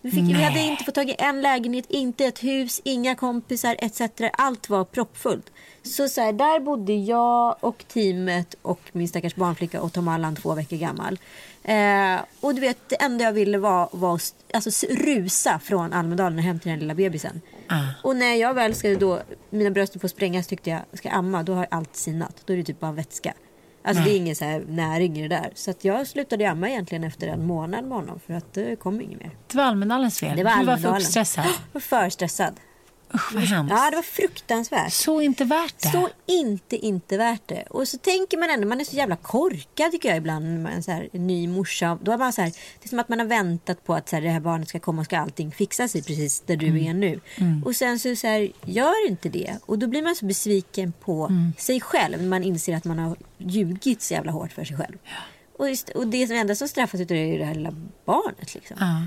Vi, fick, vi hade inte fått tag i en lägenhet, inte ett hus, inga kompisar etc. Allt var proppfullt. Så, så här, där bodde jag och teamet och min stackars barnflicka och Tom Allan två veckor gammal. Eh, och du vet, det enda jag ville var, var att alltså, rusa från Almedalen och hem till den lilla bebisen. Ah. Och när jag väl ska då, mina bröst får sprängas tyckte jag, ska amma, då har allt sinat. Då är det typ bara vätska. Alltså det är ingen så här näring i det där. Så att jag slutade amma egentligen efter en månad med honom. För att det kom inget mer. Det var Almedalens fel. Det var du var för Almedalen. uppstressad. Jag var för stressad. Usch vad hemskt. Ja, det var fruktansvärt. Så inte värt det. Så inte, inte värt det. Och så tänker man ändå, man är så jävla korkad tycker jag ibland. När man är så här, en ny morsa. Då är man så här, det är som att man har väntat på att så här, det här barnet ska komma och ska allting fixa sig precis där du är nu. Och sen så, så här, gör inte det. Och då blir man så besviken på sig själv. När man inser att man har ljugit så jävla hårt för sig själv. Och, just, och det som enda som straffas det är det här lilla barnet. Liksom. Ja.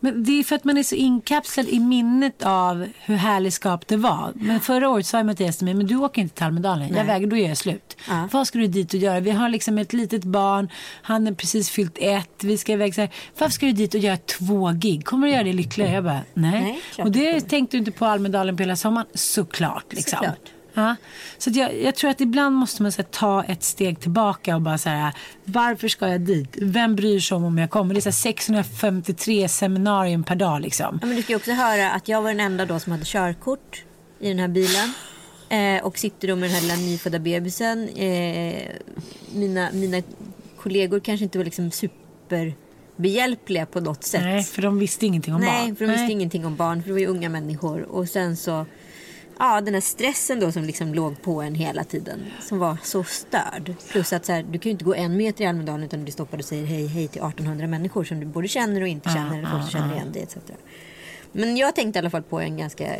Men det är för att man är så inkapslad i minnet av hur härligskap det var. Men förra året sa Mattias till mig, men du åker inte till Almedalen. Jag väger, då är jag slut. Ja. Vad ska du dit och göra? Vi har liksom ett litet barn, han är precis fyllt ett, vi ska iväg så här. Varför ska du dit och göra två gig? Kommer du göra det lyckligare? Jag bara, nej. Nej, och det tänkte du inte på Almedalen på hela sommaren? Såklart. Liksom. Såklart. Ja. Så jag, jag tror att ibland måste man så här, ta ett steg tillbaka och bara så här, varför ska jag dit? Vem bryr sig om om jag kommer? Det är så här 653 seminarium per dag liksom. Ja, men du ska ju också höra att jag var den enda då som hade körkort i den här bilen. Eh, och sitter då med den här lilla nyfödda bebisen. Eh, mina, mina kollegor kanske inte var liksom superbehjälpliga på något sätt. Nej, för de visste ingenting om Nej, barn. för de visste ingenting om barn. För det var ju unga människor. Och sen så, ja den här stressen då som liksom låg på en hela tiden. Som var så störd. Plus att så här, du kan ju inte gå en meter i Almedalen utan att bli stoppad och säger hej hej till 1800 människor som du både känner och inte känner. eller folk som känner igen dig etc. Men jag tänkte i alla fall på en ganska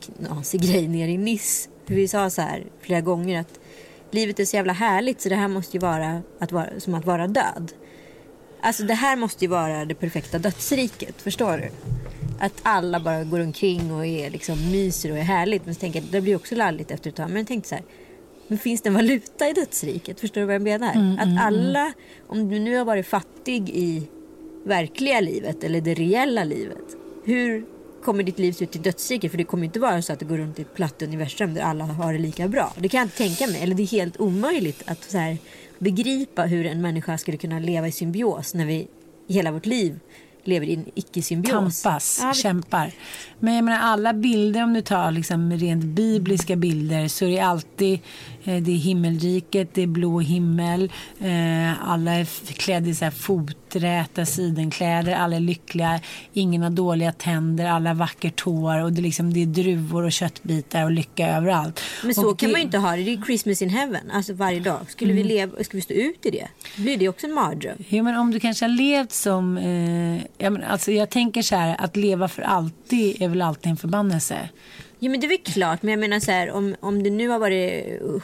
knasig grej nere i Nice. För vi sa så här flera gånger att livet är så jävla härligt så det här måste ju vara, att vara som att vara död. Alltså det här måste ju vara det perfekta dödsriket, förstår du? Att alla bara går omkring och är liksom myser och är härligt. Men så tänker jag, det blir också lalligt efter ett tag. Men jag tänkte så här, men finns det en valuta i dödsriket? Förstår du vad jag menar? att alla, om du nu har varit fattig i verkliga livet eller det reella livet. Hur kommer ditt liv se ut i dödsriket? För det kommer inte vara så att du går runt i ett platt universum där alla har det lika bra. Det kan jag inte tänka mig. Eller det är helt omöjligt att så här, begripa hur en människa skulle kunna leva i symbios när vi hela vårt liv lever i en icke-symbios. tampas, Ja, vi- kämpar. Men jag menar alla bilder, om du tar liksom rent bibliska bilder, så är det alltid det är himmelriket, det är blå himmel, eh, alla är klädda i så här foträta sidenkläder, alla är lyckliga, ingen har dåliga tänder, alla har vackert hår och det är, liksom, det är druvor och köttbitar och lycka överallt. Men så och kan det- man ju inte ha det. Det är Christmas in heaven. Alltså varje dag. Skulle, Mm. vi, leva, skulle vi stå ut i det? Blir det också en mardröm? Jo, men om du kanske har levt som... Eh, jag, men, alltså, jag tänker så här, att leva för alltid är väl alltid en förbannelse. Jo men det är väl klart. Men jag menar så här. Om, om du nu har varit uh,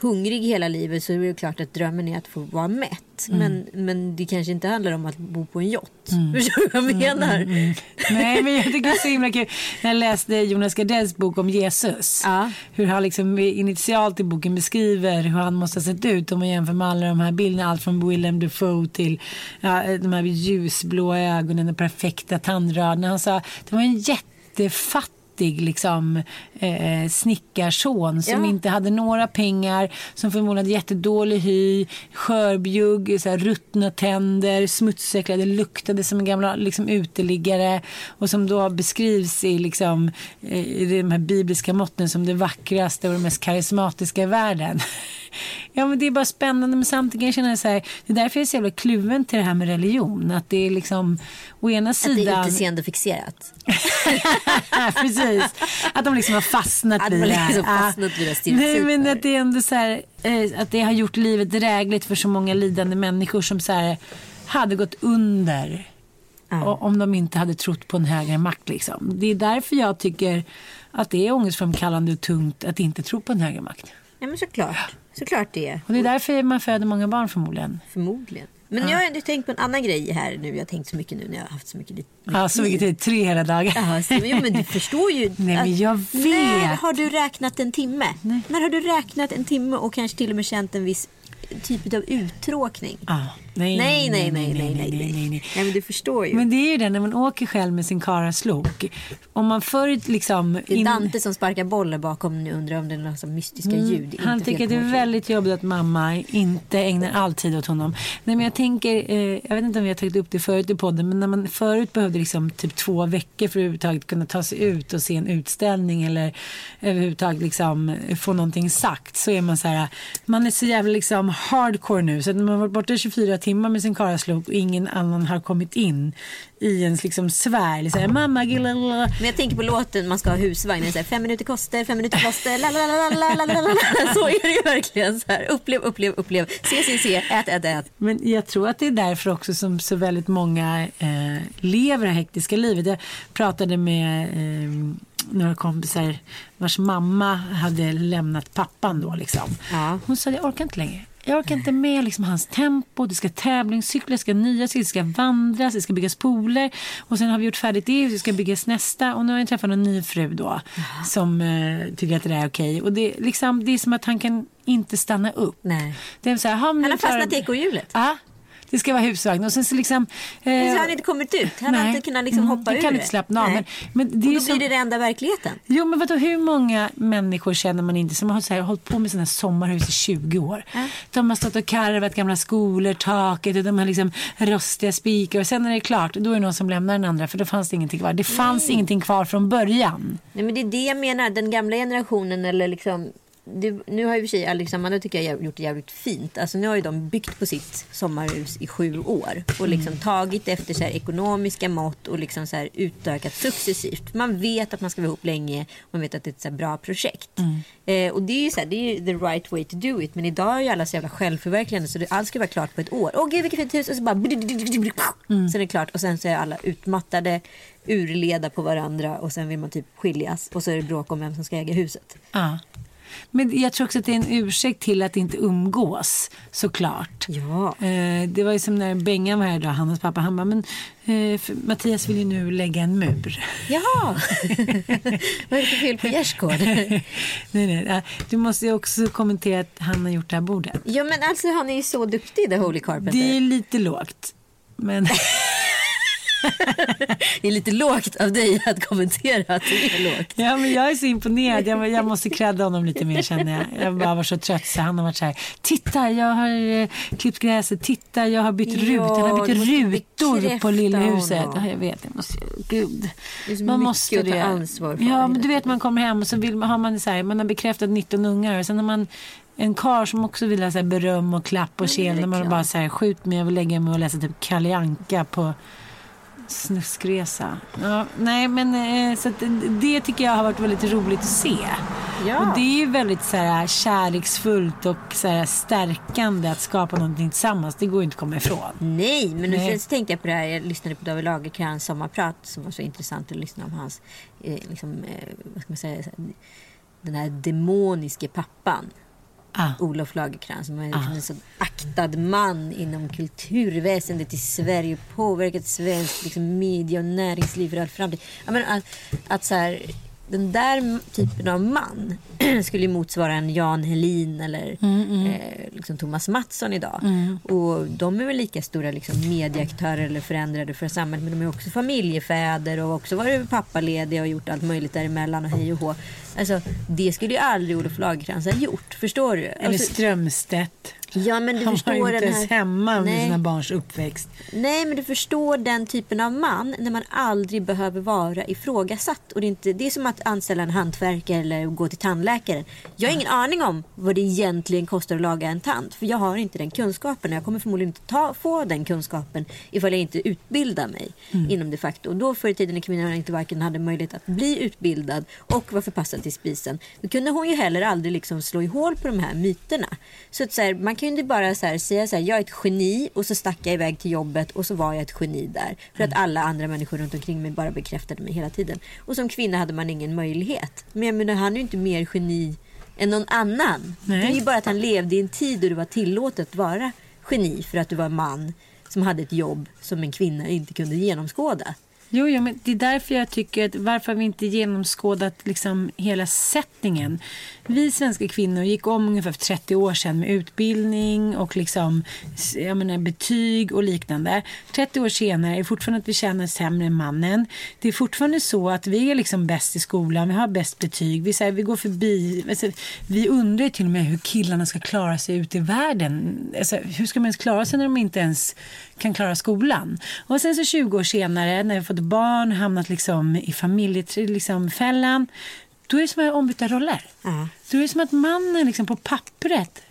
hungrig hela livet så är det klart att drömmen är att få vara mätt. Mm. Men, men det kanske inte handlar om att bo på en yacht. Förstår du vad jag menar? Mm, Nej, men jag tycker det är så himla kul. När jag läste Jonas Gardells bok om Jesus. Ja. Hur han liksom initialt i boken beskriver hur han måste ha sett ut om man jämför med alla de här bilderna. Allt från Willem Dafoe till ja, de här ljusblå ögonen och perfekta tandraderna. Han sa det var en jättefattig liksom, eh, snickarson som Ja. inte hade några pengar, som förmodligen hade jättedålig hy, skörbjugg, så här, ruttna tänder, smutsäcklade, luktade som en gamla liksom, uteliggare och som då beskrivs i, liksom, eh, i de här bibliska måtten som det vackraste och det mest karismatiska i världen. Ja men det är bara spännande men samtidigt kan jag så här, det är därför jag är så jävla kluven till det här med religion. Att det är liksom, å ena Att det sidan... är utseendefixerat. Precis. Att de liksom har fastnat vid man det här. liksom fastnat vid det Nej men att det är ändå så här, eh, att det har gjort livet drägligt för så många lidande människor som så här, hade gått under. Och, om de inte hade trott på en högre makt. Liksom. Det är därför jag tycker att det är ångestframkallande och tungt att inte tro på en högre makt. Ja men såklart. Såklart det är. Och det är därför man föder många barn förmodligen. Förmodligen. Men jag har ändå tänkt på en annan grej här nu. Jag har tänkt så mycket nu när jag har haft så mycket tid. Ja, så mycket tid. Tre hela dagar. Ja, så, jo, men du förstår ju. Nej, men jag När vet. har du räknat en timme? När har du räknat en timme och kanske till och med känt en viss typ av uttråkning? Ah, nej, Nej, nej, nej, nej, nej, nej, nej, nej. Men du förstår ju. Men det är ju det när man åker själv med sin karaslok. Om man förr liksom... det är in- Dante som sparkar bollar bakom nu undrar om det är några mystiska ljud. inte Mm. Han tycker att det är väldigt jobbigt att mamma inte ägnar all tid åt honom. Nej, men jag tänker, eh, jag vet inte om vi har tagit upp det förut i podden, men när man förut behövde liksom typ två veckor för att överhuvudtaget kunna ta sig ut och se en utställning eller överhuvudtaget liksom få någonting sagt så är man så här, man är så jävla liksom hardcore nu så att man har varit borta 24 timmar med sin karaslok och ingen annan har kommit in i ens liksom sfär, så här, mamma, gilla, Men jag tänker på låten man ska ha husvagn. Så här, fem minuter kostar, fem minuter la. Så är det ju verkligen. Så här, upplev, upplev, upplev. Se, se, se. Ät, ät, ät. Men jag tror att det är därför också som så väldigt många eh, lever det hektiska livet. Jag pratade med eh, några kompisar vars mamma hade lämnat pappan då liksom. Ja. Hon sa jag orkar inte längre. Jag orkar inte med liksom hans tempo. Det ska tävlingscyklas, det ska nyas, det ska vandras, det ska byggas pooler. Och sen har vi gjort färdigt det och det ska byggas nästa. Och nu har jag träffat en ny fru då. Som eh, tycker att det där är okej. Och det, liksom, det är som att han kan inte stanna upp. Nej. Det är så här, Han har fastnat i ekorrhjulet. Ja, det ska vara husvagn. Och sen så liksom... Eh, Men så har han inte kommit ut. Han har nej. inte kunnat liksom Mm, hoppa det ur kan det. inte slappna av. Men, men det Och då som, blir det det enda verkligheten. Jo, men vadå, hur många människor känner man inte som har så här, hållit på med sina sommarhus i 20 år? De har stått och karvat gamla skolor, taket och de har liksom rostiga spikar och sen när det är klart, då är det någon som lämnar den andra för då fanns det ingenting kvar. Det fanns ingenting kvar från början. Nej, men det är det jag menar. Den gamla generationen eller liksom det, nu har ju för sig Alex och Amanda tycker jag gjort det jävligt fint. Alltså nu har ju de byggt på sitt sommarhus i sju år. Och liksom tagit efter så här ekonomiska mått och liksom så här utökat successivt. Man vet att man ska vara ihop länge. Man vet att det är ett så bra projekt. Eh, och det är ju så här, det är the right way to do it. Men idag är ju alla så jävla självförverkligande så det, allt ska vara klart på ett år. Åh gud vilket fint hus. Och så bara... Sen är det klart. Och sen så är alla utmattade, urleda på varandra. Och sen vill man typ skiljas. Och så är det bråk om vem som ska äga huset. Ja. Men jag tror också att det är en ursäkt till att inte umgås, såklart. Ja. Eh, det var ju som när Bengan var här idag, Hannas pappa. Han bara, men eh, Mattias vill ju nu lägga en mur. Jaha! Vad är det för fel på gärdsgård? nej, nej, du måste ju också kommentera att han har gjort det här bordet. ja men alltså han är ju så duktig, The Holy Carpenter. Det är lite lågt. Men det är lite lågt av dig att kommentera att det är lågt. Ja, men jag är så imponerad. Jag, jag måste credda honom lite mer känner jag. Jag bara var så trött så han har varit så här. Titta, jag har eh, klippt gräset. Titta, jag har bytt Ja, rutor. Han har bytt rutor på lillhuset. Ja, jag vet, jag måste, gud. Man måste det. ansvar för Ja, men du vet man kommer hem och så vill man, har man så här, man har bekräftat 19 ungar och sen har man en kar som också vill ha så beröm och klapp och. När man bara så här, skjut mig, jag vill lägga mig och läsa typ Kalle Anka på snuskresa. Ja, nej, men eh, så det- tycker jag har varit väldigt roligt att se. Ja. Och det är ju väldigt så här, kärleksfullt och så här, stärkande att skapa någonting tillsammans. Det går ju inte att komma ifrån. Nej, men Nej. sen så tänkte jag på det här. Jag lyssnade på David Lagercrantz sommarprat som var så intressant att lyssna om hans, eh, liksom, eh, vad ska man säga, den här demoniske pappan. Ah. Olof Lagercrantz som är liksom en så aktad man inom kulturväsendet i Sverige påverkat svensk liksom, media och näringsliv för all framtid. Jag menar, att, att så här, den där typen av man skulle motsvara en Jan Helin eller Eh, liksom Thomas Mattsson idag. Och de är väl lika stora liksom, medieaktörer eller förändrade för samhället men de är också familjefäder och också varit pappalediga och gjort allt möjligt däremellan och hej och hå. Alltså, det skulle ju aldrig Olof Lagercrantz ha gjort, förstår du? Eller Alltså, Strömstedt. Ja, men du Han förstår var inte den ens här... hemma under Nej. sina barns uppväxt. Nej, men du förstår den typen av man när man aldrig behöver vara ifrågasatt. Och det, är inte, det är som att anställa en hantverkare eller gå till tandläkaren. Jag har ingen aning om vad det egentligen kostar att laga en tand. För jag har inte den kunskapen. och Jag kommer förmodligen inte ta, få den kunskapen ifall jag inte utbildar mig inom det facto. Och då förr i tiden när kvinnan inte varken hade möjlighet att bli utbildad och var förpassad till spisen. Då kunde hon ju heller aldrig liksom slå i hål på de här myterna. Så, att så här, man inte bara så här, säga så här, jag är ett geni och så stack jag iväg till jobbet och så var jag ett geni där. För att alla andra människor runt omkring mig bara bekräftade mig hela tiden. Och som kvinna hade man ingen möjlighet. Men jag menar, han är ju inte mer geni än någon annan. Nej. Det är ju bara att han levde i en tid då det var tillåtet att vara geni för att du var man som hade ett jobb som en kvinna inte kunde genomskåda. Jo, jo, men det är därför jag tycker att varför har vi inte genomskådat liksom hela settingen. Vi svenska kvinnor gick om ungefär för 30 år sedan med utbildning och liksom, jag menar, betyg och liknande. 30 år senare är det fortfarande att vi tjänar sämre än mannen. Det är fortfarande så att vi är liksom bäst i skolan, vi har bäst betyg, vi, säger, vi går förbi. Alltså, vi undrar till och med hur killarna ska klara sig ute i världen. Alltså, hur ska man ens klara sig när de inte ens kan klara skolan? Och sen så 20 år senare när vi fått barn, hamnat liksom i familjefällan, liksom, fällan, då är det som att ombytta roller. Ja. Då är det som att mannen liksom på pappret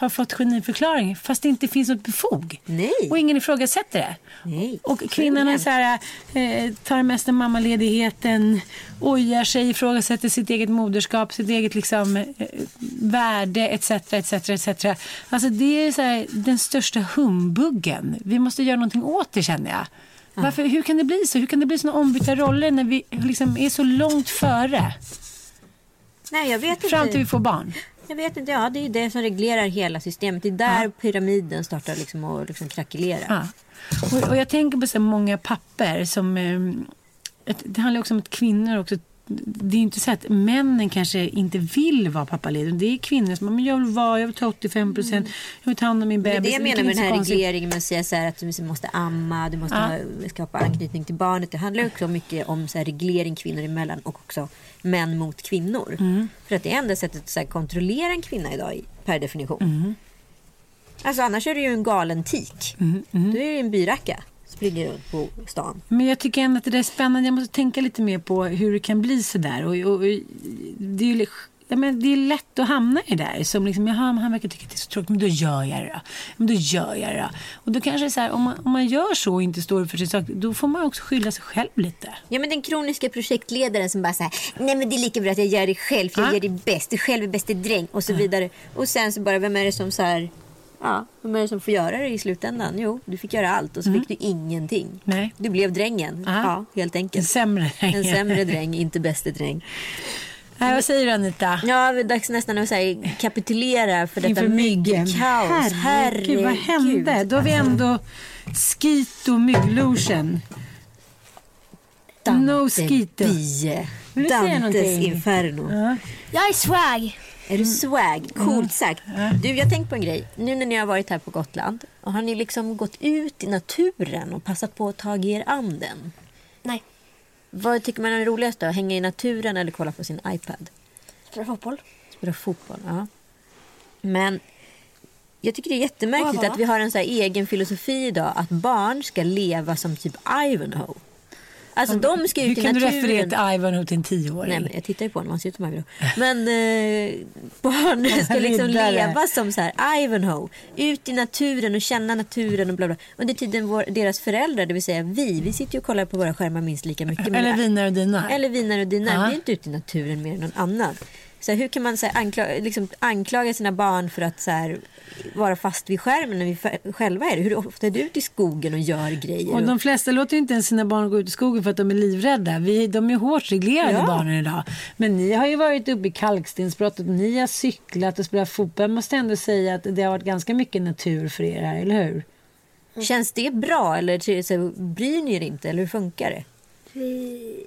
har fått geniförklaring fast det inte finns något befog. Nej. Och ingen ifrågasätter det. Nej. Och kvinnan är så här, eh, tar mest av mammaledigheten, ojar sig, ifrågasätter sitt eget moderskap, sitt eget liksom, eh, värde etc. etc, etc. Alltså det är så här, den största humbuggen. Vi måste göra någonting åt det känner jag. Varför, hur kan det bli så? Hur kan det bli såna ombytta roller när vi liksom är så långt före? Nej, jag vet inte. Fram till vi får barn. Jag vet inte, ja det är det som reglerar hela systemet. Det är där Ja. pyramiden startar liksom att liksom krackelera. Ja. Och, och jag tänker på så många papper som... Eh, ett, det handlar också om att kvinnor också... Det är inte så att männen kanske inte vill vara pappalediga. Det är kvinnor som men jag vill vara, jag vill ta 85 procent, jag vill ta hand om min Det är bebis. det jag menar med den här konstigt. regleringen med att säga så här att du måste amma, du måste Ja. ha, skapa anknytning till barnet. Det handlar också mycket om så här reglering kvinnor emellan och också män mot kvinnor. Mm. För att det är enda sättet att så här kontrollera en kvinna idag per definition. Mm. Alltså annars är du ju en galen tik. Mm, Du är ju en byracka. Springer runt på stan. Men jag tycker ändå att det där är spännande. Jag måste tänka lite mer på hur det kan bli så där. Och, och, och, det, är ja, men det är lätt att hamna i det där. Som liksom, jaha, han verkar tycka att det är så tråkigt, men då gör jag det då. Men då gör jag det då. Och då kanske det är så här, om man, om man gör så och inte står för sin sak, då får man också skylla sig själv lite. Ja men den kroniska projektledaren som bara säger nej men det är lika bra att jag gör det själv för jag Ja. gör det bäst. Du själv är bäste dräng och så vidare. Och sen så bara vem är det som så här Ja, vem är det som får göra det i slutändan? Jo, du fick göra allt och så fick du ingenting. Nej. Du blev drängen. Ja. Ja, helt En enkelt. sämre En sämre dräng, inte bäste dräng. Nej, vad säger du Anita? Ja, det är dags nästan att säga, kapitulera för detta myggkaos. Herregud, vad hände? Då har vi ändå skito mygglotion. No skito. Dantes inferno. Ja. Jag är swag. Är du swag? Coolt sagt. Du, jag har tänkt på en grej. Nu när ni har varit här på Gotland. Och har ni liksom gått ut i naturen och passat på att ta er an den? Nej. Vad tycker man är roligast då? Hänga i naturen eller kolla på sin iPad? Spela fotboll. Spela fotboll, ja. Men jag tycker det är jättemärkligt Vad? att vi har en så här egen filosofi idag. Att barn ska leva som typ Ivanhoe. Alltså de ska Hur ut i kan du naturen. referera till Ivanhoe till en tioåring? Nej, men jag tittar ju på honom, han ser ut som Ivanhoe. Men eh, barn ska liksom leva som så här Ivanhoe. Ut i naturen och känna naturen och bla bla. Under tiden vår, deras föräldrar, det vill säga vi, vi sitter ju och kollar på våra skärmar minst lika mycket. Eller vinar och dinar. Eller vinar och dinar. Vi är inte ute i naturen mer än någon annan. Så här, hur kan man så här, anklaga, liksom, anklaga sina barn för att så här, vara fast vid skärmen när vi själva är det? Hur ofta är du ute i skogen och gör grejer? Och de flesta låter inte ens sina barn gå ut i skogen för att de är livrädda. Vi, de är hårt reglerade Ja. barnen idag. Men ni har ju varit uppe i kalkstensbrottet, ni har cyklat och spelat fotboll. Jag måste ändå säga att det har varit ganska mycket natur för er här, eller hur? Känns det bra eller så, så, bryr ni er inte? Eller hur funkar det? Vi,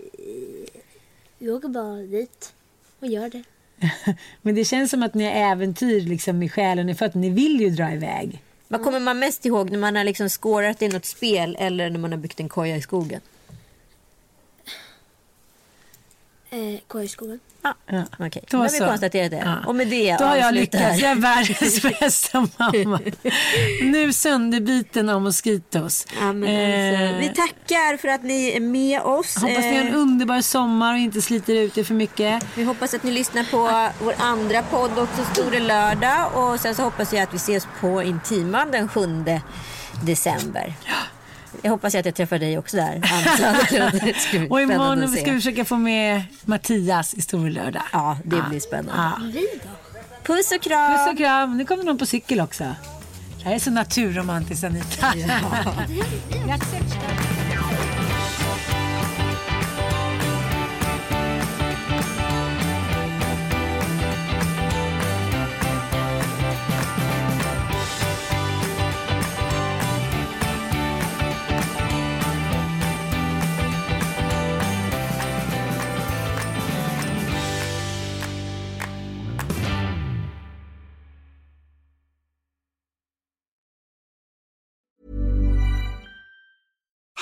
vi åker bara dit och gör det. Men det känns som att ni har äventyr liksom i själen för att ni vill ju dra iväg. Vad kommer man mest ihåg när man har liksom skårat i något spel eller när man har byggt en koja i skogen? Eh, Koja i skogen. Ja, Ja. okej. Då Då har vi konstaterat det. Ja. Och med det Då har jag lyckats. Jag är världens bästa mamma. Nu sönderbiten av moskitos. Ja, men alltså, Eh, vi tackar för att ni är med oss. Hoppas ni har en Eh, underbar sommar och inte sliter ut er för mycket. Vi hoppas att ni lyssnar på vår andra podd också, Store Lördag. Och sen så hoppas jag att vi ses på Intiman den 7 december. Jag hoppas att jag träffar dig också där, Och imorgon ska vi försöka få med Mattias i Storlördag. Ja, det blir spännande. Ja. Puss och kram! Puss och kram. Nu kommer någon på cykel också. Det här är så naturromantiskt Anita.